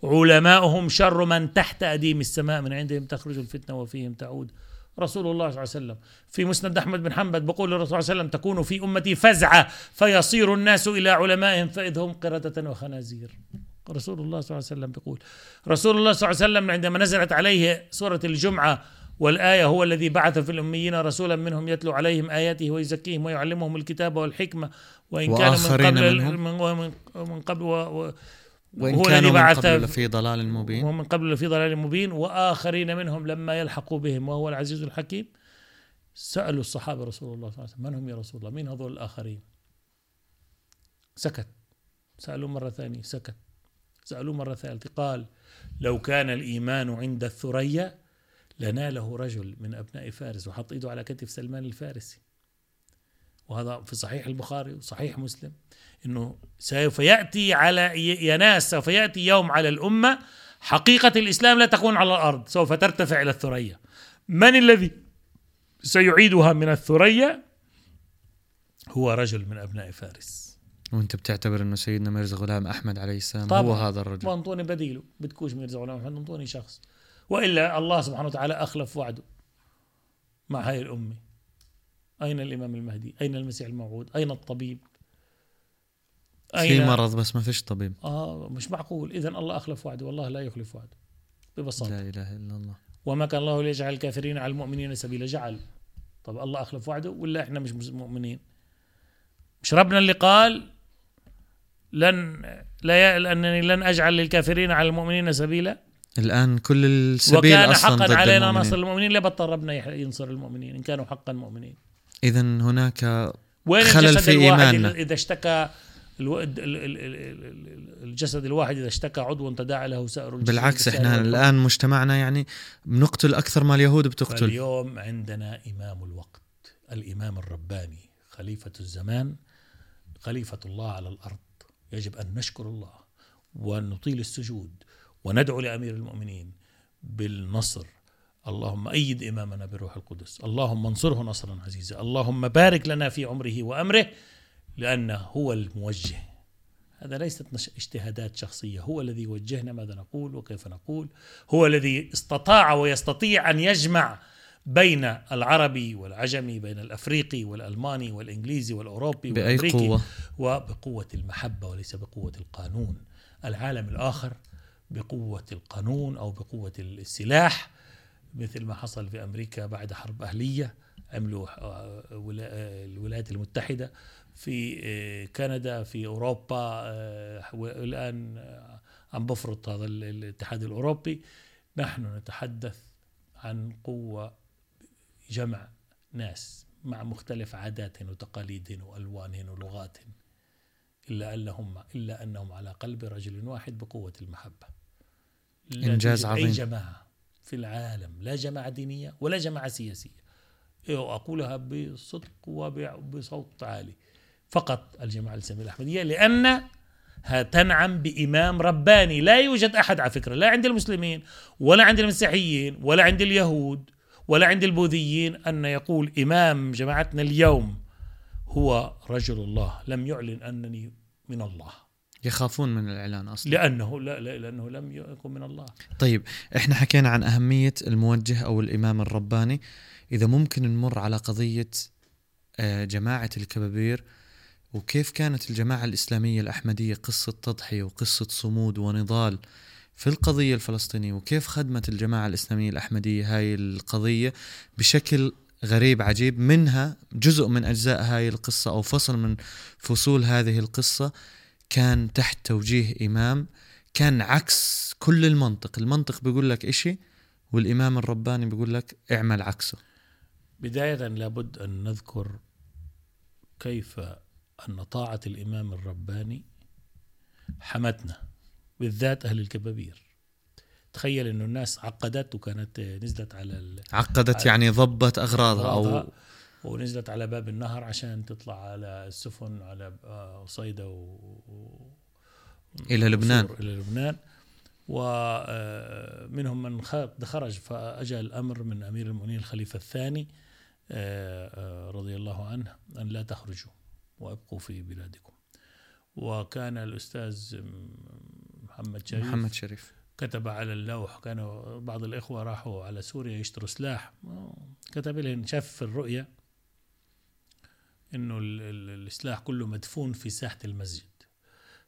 علماؤهم شر من تحت أديم السماء من عندهم تخرج الفتنة وفيهم تعود. رسول الله صلى الله عليه وسلم. في مسند أحمد بن حنبل بقول الرسول صلى الله عليه وسلم تكون في أمتي فزعة فيصير الناس إلى علمائهم فإذ هم قردة وخنازير. رسول الله صلى الله عليه وسلم بيقول رسول الله صلى الله عليه وسلم عندما نزلت عليه سورة الجمعة والآية هو الذي بعث في الأميين رسولا منهم يتلو عليهم آياته ويزكيهم ويعلمهم الكتاب والحكمة وإن كانوا من قبل منهم. من, ومن, من قبل و و وإن هو كانوا من قبل لفي ضلال مبين؟ ومن قبل في ضلال مبين وآخرين منهم لما يلحقوا بهم وهو العزيز الحكيم. سألوا الصحابة رسول الله صلى الله عليه وسلم من هم يا رسول الله؟ مين هذول الآخرين؟ سكت. سألوه مرة ثانية سكت. سألوه مرة ثالثة قال لو كان الإيمان عند الثريا لناله رجل من أبناء فارس. وحط إيده على كتف سلمان الفارسي. وهذا في صحيح البخاري وصحيح مسلم إنه سوف ياتي على يا ناس سوف يأتي يوم على الأمة حقيقة الإسلام لا تكون على الأرض سوف ترتفع إلى الثريا. من الذي سيعيدها من الثريا؟ هو رجل من أبناء فارس. وانت بتعتبر انه سيدنا ميرزا غلام احمد عليه السلام طبعاً. هو هذا الرجل. وانطوني بديله بدكوش ميرزا غلام محمد انطوني شخص. والا الله سبحانه وتعالى اخلف وعده مع هاي الامه. اين الامام المهدي؟ اين المسيح الموعود؟ اين الطبيب؟ في مرض بس ما فيش طبيب. آه مش معقول. اذا الله أخلف وعده والله لا يخلف وعده. ببساطة. لا إله إلا الله. وما كان الله ليجعل الكافرين على المؤمنين سبيلا. جعل. طب الله أخلف وعده ولا إحنا مش مؤمنين؟ مش ربنا اللي قال لن لا ي... لأنني لن أجعل للكافرين على المؤمنين سبيلا الآن كل السبيل وكان أصلا حقا ضد علينا المؤمنين. نصر المؤمنين ليه بطل ربنا ينصر المؤمنين إن كانوا حقا مؤمنين اذا هناك وين خلل الجسد في الواحد إيماننا. اذا اشتكى الجسد الواحد إذا اشتكى عضو تداعى له سائر الجسد بالعكس إحنا. الآن مجتمعنا يعني بنقتل أكثر ما اليهود بتقتل فاليوم عندنا إمام الوقت الإمام الرباني خليفة الزمان خليفة الله على الأرض يجب أن نشكر الله ونطيل السجود وندعو لأمير المؤمنين بالنصر. اللهم أيد إمامنا بروح القدس. اللهم انصره نصرا عزيزا. اللهم بارك لنا في عمره وأمره لأنه هو الموجه. هذا ليست اجتهادات شخصية. هو الذي يوجهنا ماذا نقول وكيف نقول. هو الذي استطاع ويستطيع أن يجمع بين العربي والعجمي بين الأفريقي والألماني والإنجليزي والأوروبي بأي والأمريكي قوة؟ وبقوة المحبة وليس بقوة القانون. العالم الآخر بقوة القانون أو بقوة السلاح مثل ما حصل في أمريكا بعد حرب أهلية عملوا آه، آه، الولايات المتحدة في آه، كندا في أوروبا والآن آه، عم بفرض هذا ال- الاتحاد الأوروبي. نحن نتحدث عن قوة جمع ناس مع مختلف عادات وتقاليد وألوان ولغات إلا أنهم إلا أنهم على قلب رجل واحد بقوة المحبة. لا توجد عظيم. أي جماعة في العالم لا جماعة دينية ولا جماعة سياسية. إيه، أقولها بصدق وبصوت عالي. فقط الجماعة الإسلامية الأحمدية لأنها تنعم بإمام رباني. لا يوجد أحد على فكرة لا عند المسلمين ولا عند المسيحيين ولا عند اليهود ولا عند البوذيين أن يقول إمام جماعتنا اليوم هو رجل الله لم يعلن أنني من الله. يخافون من الإعلان أصلا. لأنه لا, لا لأنه لم يكن من الله. طيب إحنا حكينا عن أهمية الموجه أو الإمام الرباني. إذا ممكن نمر على قضية آه، جماعة الكبابير وكيف كانت الجماعة الإسلامية الأحمدية قصة تضحية وقصة صمود ونضال في القضية الفلسطينية وكيف خدمت الجماعة الإسلامية الأحمدية هاي القضية بشكل غريب عجيب منها جزء من أجزاء هاي القصة أو فصل من فصول هذه القصة كان تحت توجيه إمام كان عكس كل المنطق. المنطق بيقول لك إشي والإمام الرباني بيقول لك اعمل عكسه. بداية لابد أن نذكر كيف أن طاعة الإمام الرباني حمتنا بالذات أهل الكبابير. تخيل أنه الناس عقدت وكانت نزلت على ال- عقدت يعني ضبت أو أغراضها ونزلت على باب النهر عشان تطلع على السفن على آه، صيدا و... إلى لبنان. إلى لبنان. ومنهم من خ- خرج فأجى الأمر من أمير المؤمنين الخليفة الثاني آه، آه، رضي الله عنه أن لا تخرجوا وأبقوا في بلادكم. وكان الأستاذ محمد شريف. محمد شريف. كتب على اللوح كانوا بعض الإخوة راحوا على سوريا يشتروا سلاح. كتب لهم شاف في الرؤية إنه ال- ال- السلاح كله مدفون في ساحة المسجد.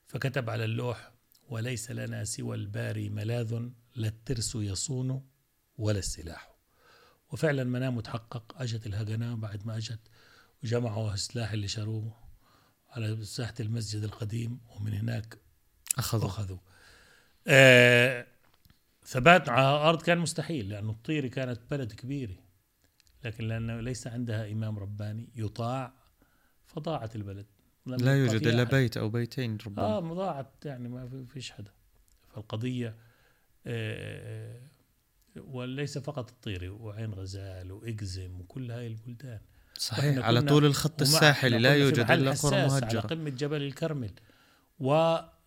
فكتب على اللوح وليس لنا سوى الباري ملاذ لا الترس يصون ولا السلاح. وفعلا منامه تحقق أجت الهجنة بعد ما أجت وجمعوا السلاح اللي شروه على ساحة المسجد القديم ومن هناك أخذوا اخذوا آه ثبات على الأرض كان مستحيل لأنه الطيري كانت بلد كبيرة لكن لأنه ليس عندها إمام رباني يطاع فضاعت البلد. لا يوجد أحد. بيت أو بيتين ربما آه ضاعت يعني ما في فيش حدا. فالقضية آه وليس فقط الطيري وعين غزال واكزم وكل هاي البلدان. صحيح على طول الخط الساحلي لا يوجد إلا قرى حساس على قمة جبل الكرمل.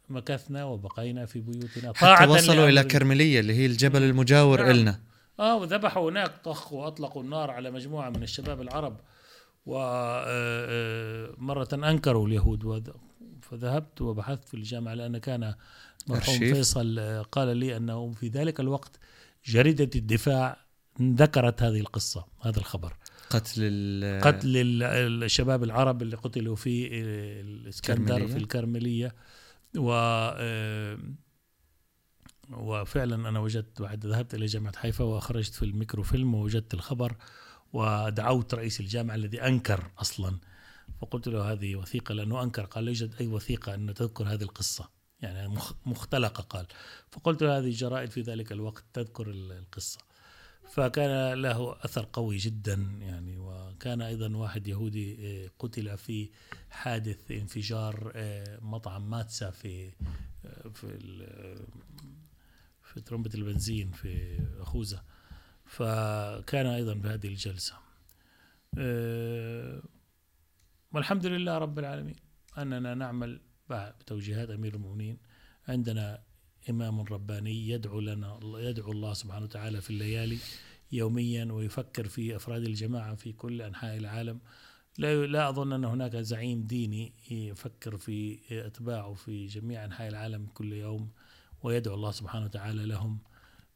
ومكثنا وبقينا في بيوتنا حتى وصلوا إلى كرملية اللي هي الجبل المجاور نعم. إلنا آه وذبحوا هناك طخ وأطلقوا النار على مجموعة من الشباب العرب ومرة أنكروا اليهود وذ- فذهبت وبحثت في الجامعة لأن كان مرحوم. فيصل آه، قال لي انه في ذلك الوقت جريدة الدفاع ذكرت هذه القصة هذا الخبر قتل ال- قتل ال- الشباب العرب اللي قتلوا في آه، الإسكندر. في الكرملية و آه، وفعلا أنا وجدت بعد ذهبت إلى جامعة حيفا واخرجت في الميكروفيلم ووجدت الخبر ودعوت رئيس الجامعة الذي أنكر أصلا. فقلت له هذه وثيقة لأنه أنكر قال لا يوجد أي وثيقة أن تذكر هذه القصة. يعني مخ- مختلقة قال. فقلت له هذه جرائد في ذلك الوقت تذكر ال- القصة. فكان له أثر قوي جدا يعني وكان أيضا واحد يهودي آه، قتل في حادث انفجار آه، مطعم ماتسا في آه، في في ترمبة البنزين في أخوزة فكان أيضا بهذه الجلسة. والحمد لله رب العالمين أننا نعمل بتوجيهات أمير المؤمنين. عندنا إمام رباني يدعو لنا يدعو الله سبحانه وتعالى في الليالي يوميا ويفكر في أفراد الجماعة في كل أنحاء العالم. لا لا أظن أن هناك زعيم ديني يفكر في أتباعه في جميع أنحاء العالم كل يوم ويدعو الله سبحانه وتعالى لهم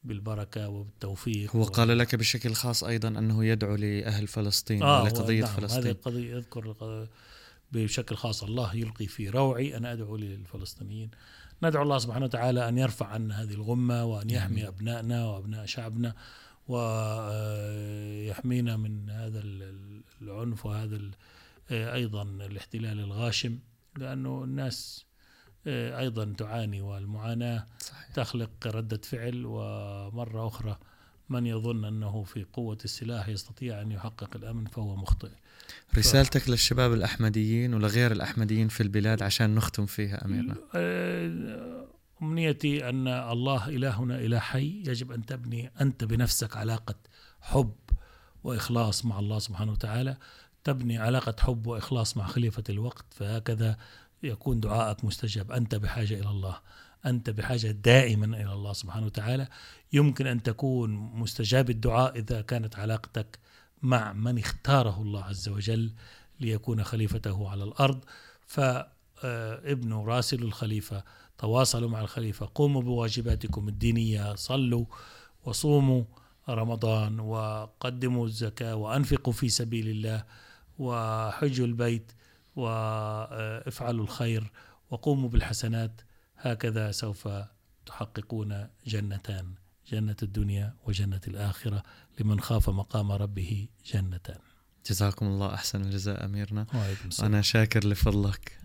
بالبركة وبالتوفيق. هو و- قال لك بشكل خاص أيضا أنه يدعو لأهل فلسطين آه ولقضية نعم هذه فلسطين. القضية يذكر الق- بشكل خاص الله يلقي في روعي أنا أدعو للفلسطينيين. ندعو الله سبحانه وتعالى أن يرفع عنا هذه الغمة وأن يحمي. أبنائنا وأبناء شعبنا ويحمينا من هذا ال- العنف وهذا ال- أيضا الاحتلال الغاشم لأنه الناس آه، أيضا تعاني والمعاناة صحيح. تخلق ردة فعل ومرة أخرى من يظن أنه في قوة السلاح يستطيع أن يحقق الأمن فهو مخطئ رسالتك للشباب الأحمديين ولغير الأحمديين في البلاد عشان نختم فيها أميرنا. آه، أمنيتي أن الله إلهنا إله حي يجب أن تبني أنت بنفسك علاقة حب وإخلاص مع الله سبحانه وتعالى. تبني علاقة حب وإخلاص مع خليفة الوقت فهكذا يكون دعائك مستجاب. أنت بحاجة إلى الله. أنت بحاجة دائما إلى الله سبحانه وتعالى. يمكن أن تكون مستجاب الدعاء إذا كانت علاقتك مع من اختاره الله عز وجل ليكون خليفته على الأرض. فابن راسل الخليفة تواصلوا مع الخليفة قوموا بواجباتكم الدينية صلوا وصوموا رمضان وقدموا الزكاة وأنفقوا في سبيل الله وحجوا البيت وافعلوا الخير وقوموا بالحسنات. هكذا سوف تحققون جنتان جنة الدنيا وجنة الآخرة. لمن خاف مقام ربه جنتان جزاكم الله أحسن الجزاء أميرنا. وعليكم السلام. وأنا شاكر لفضلك.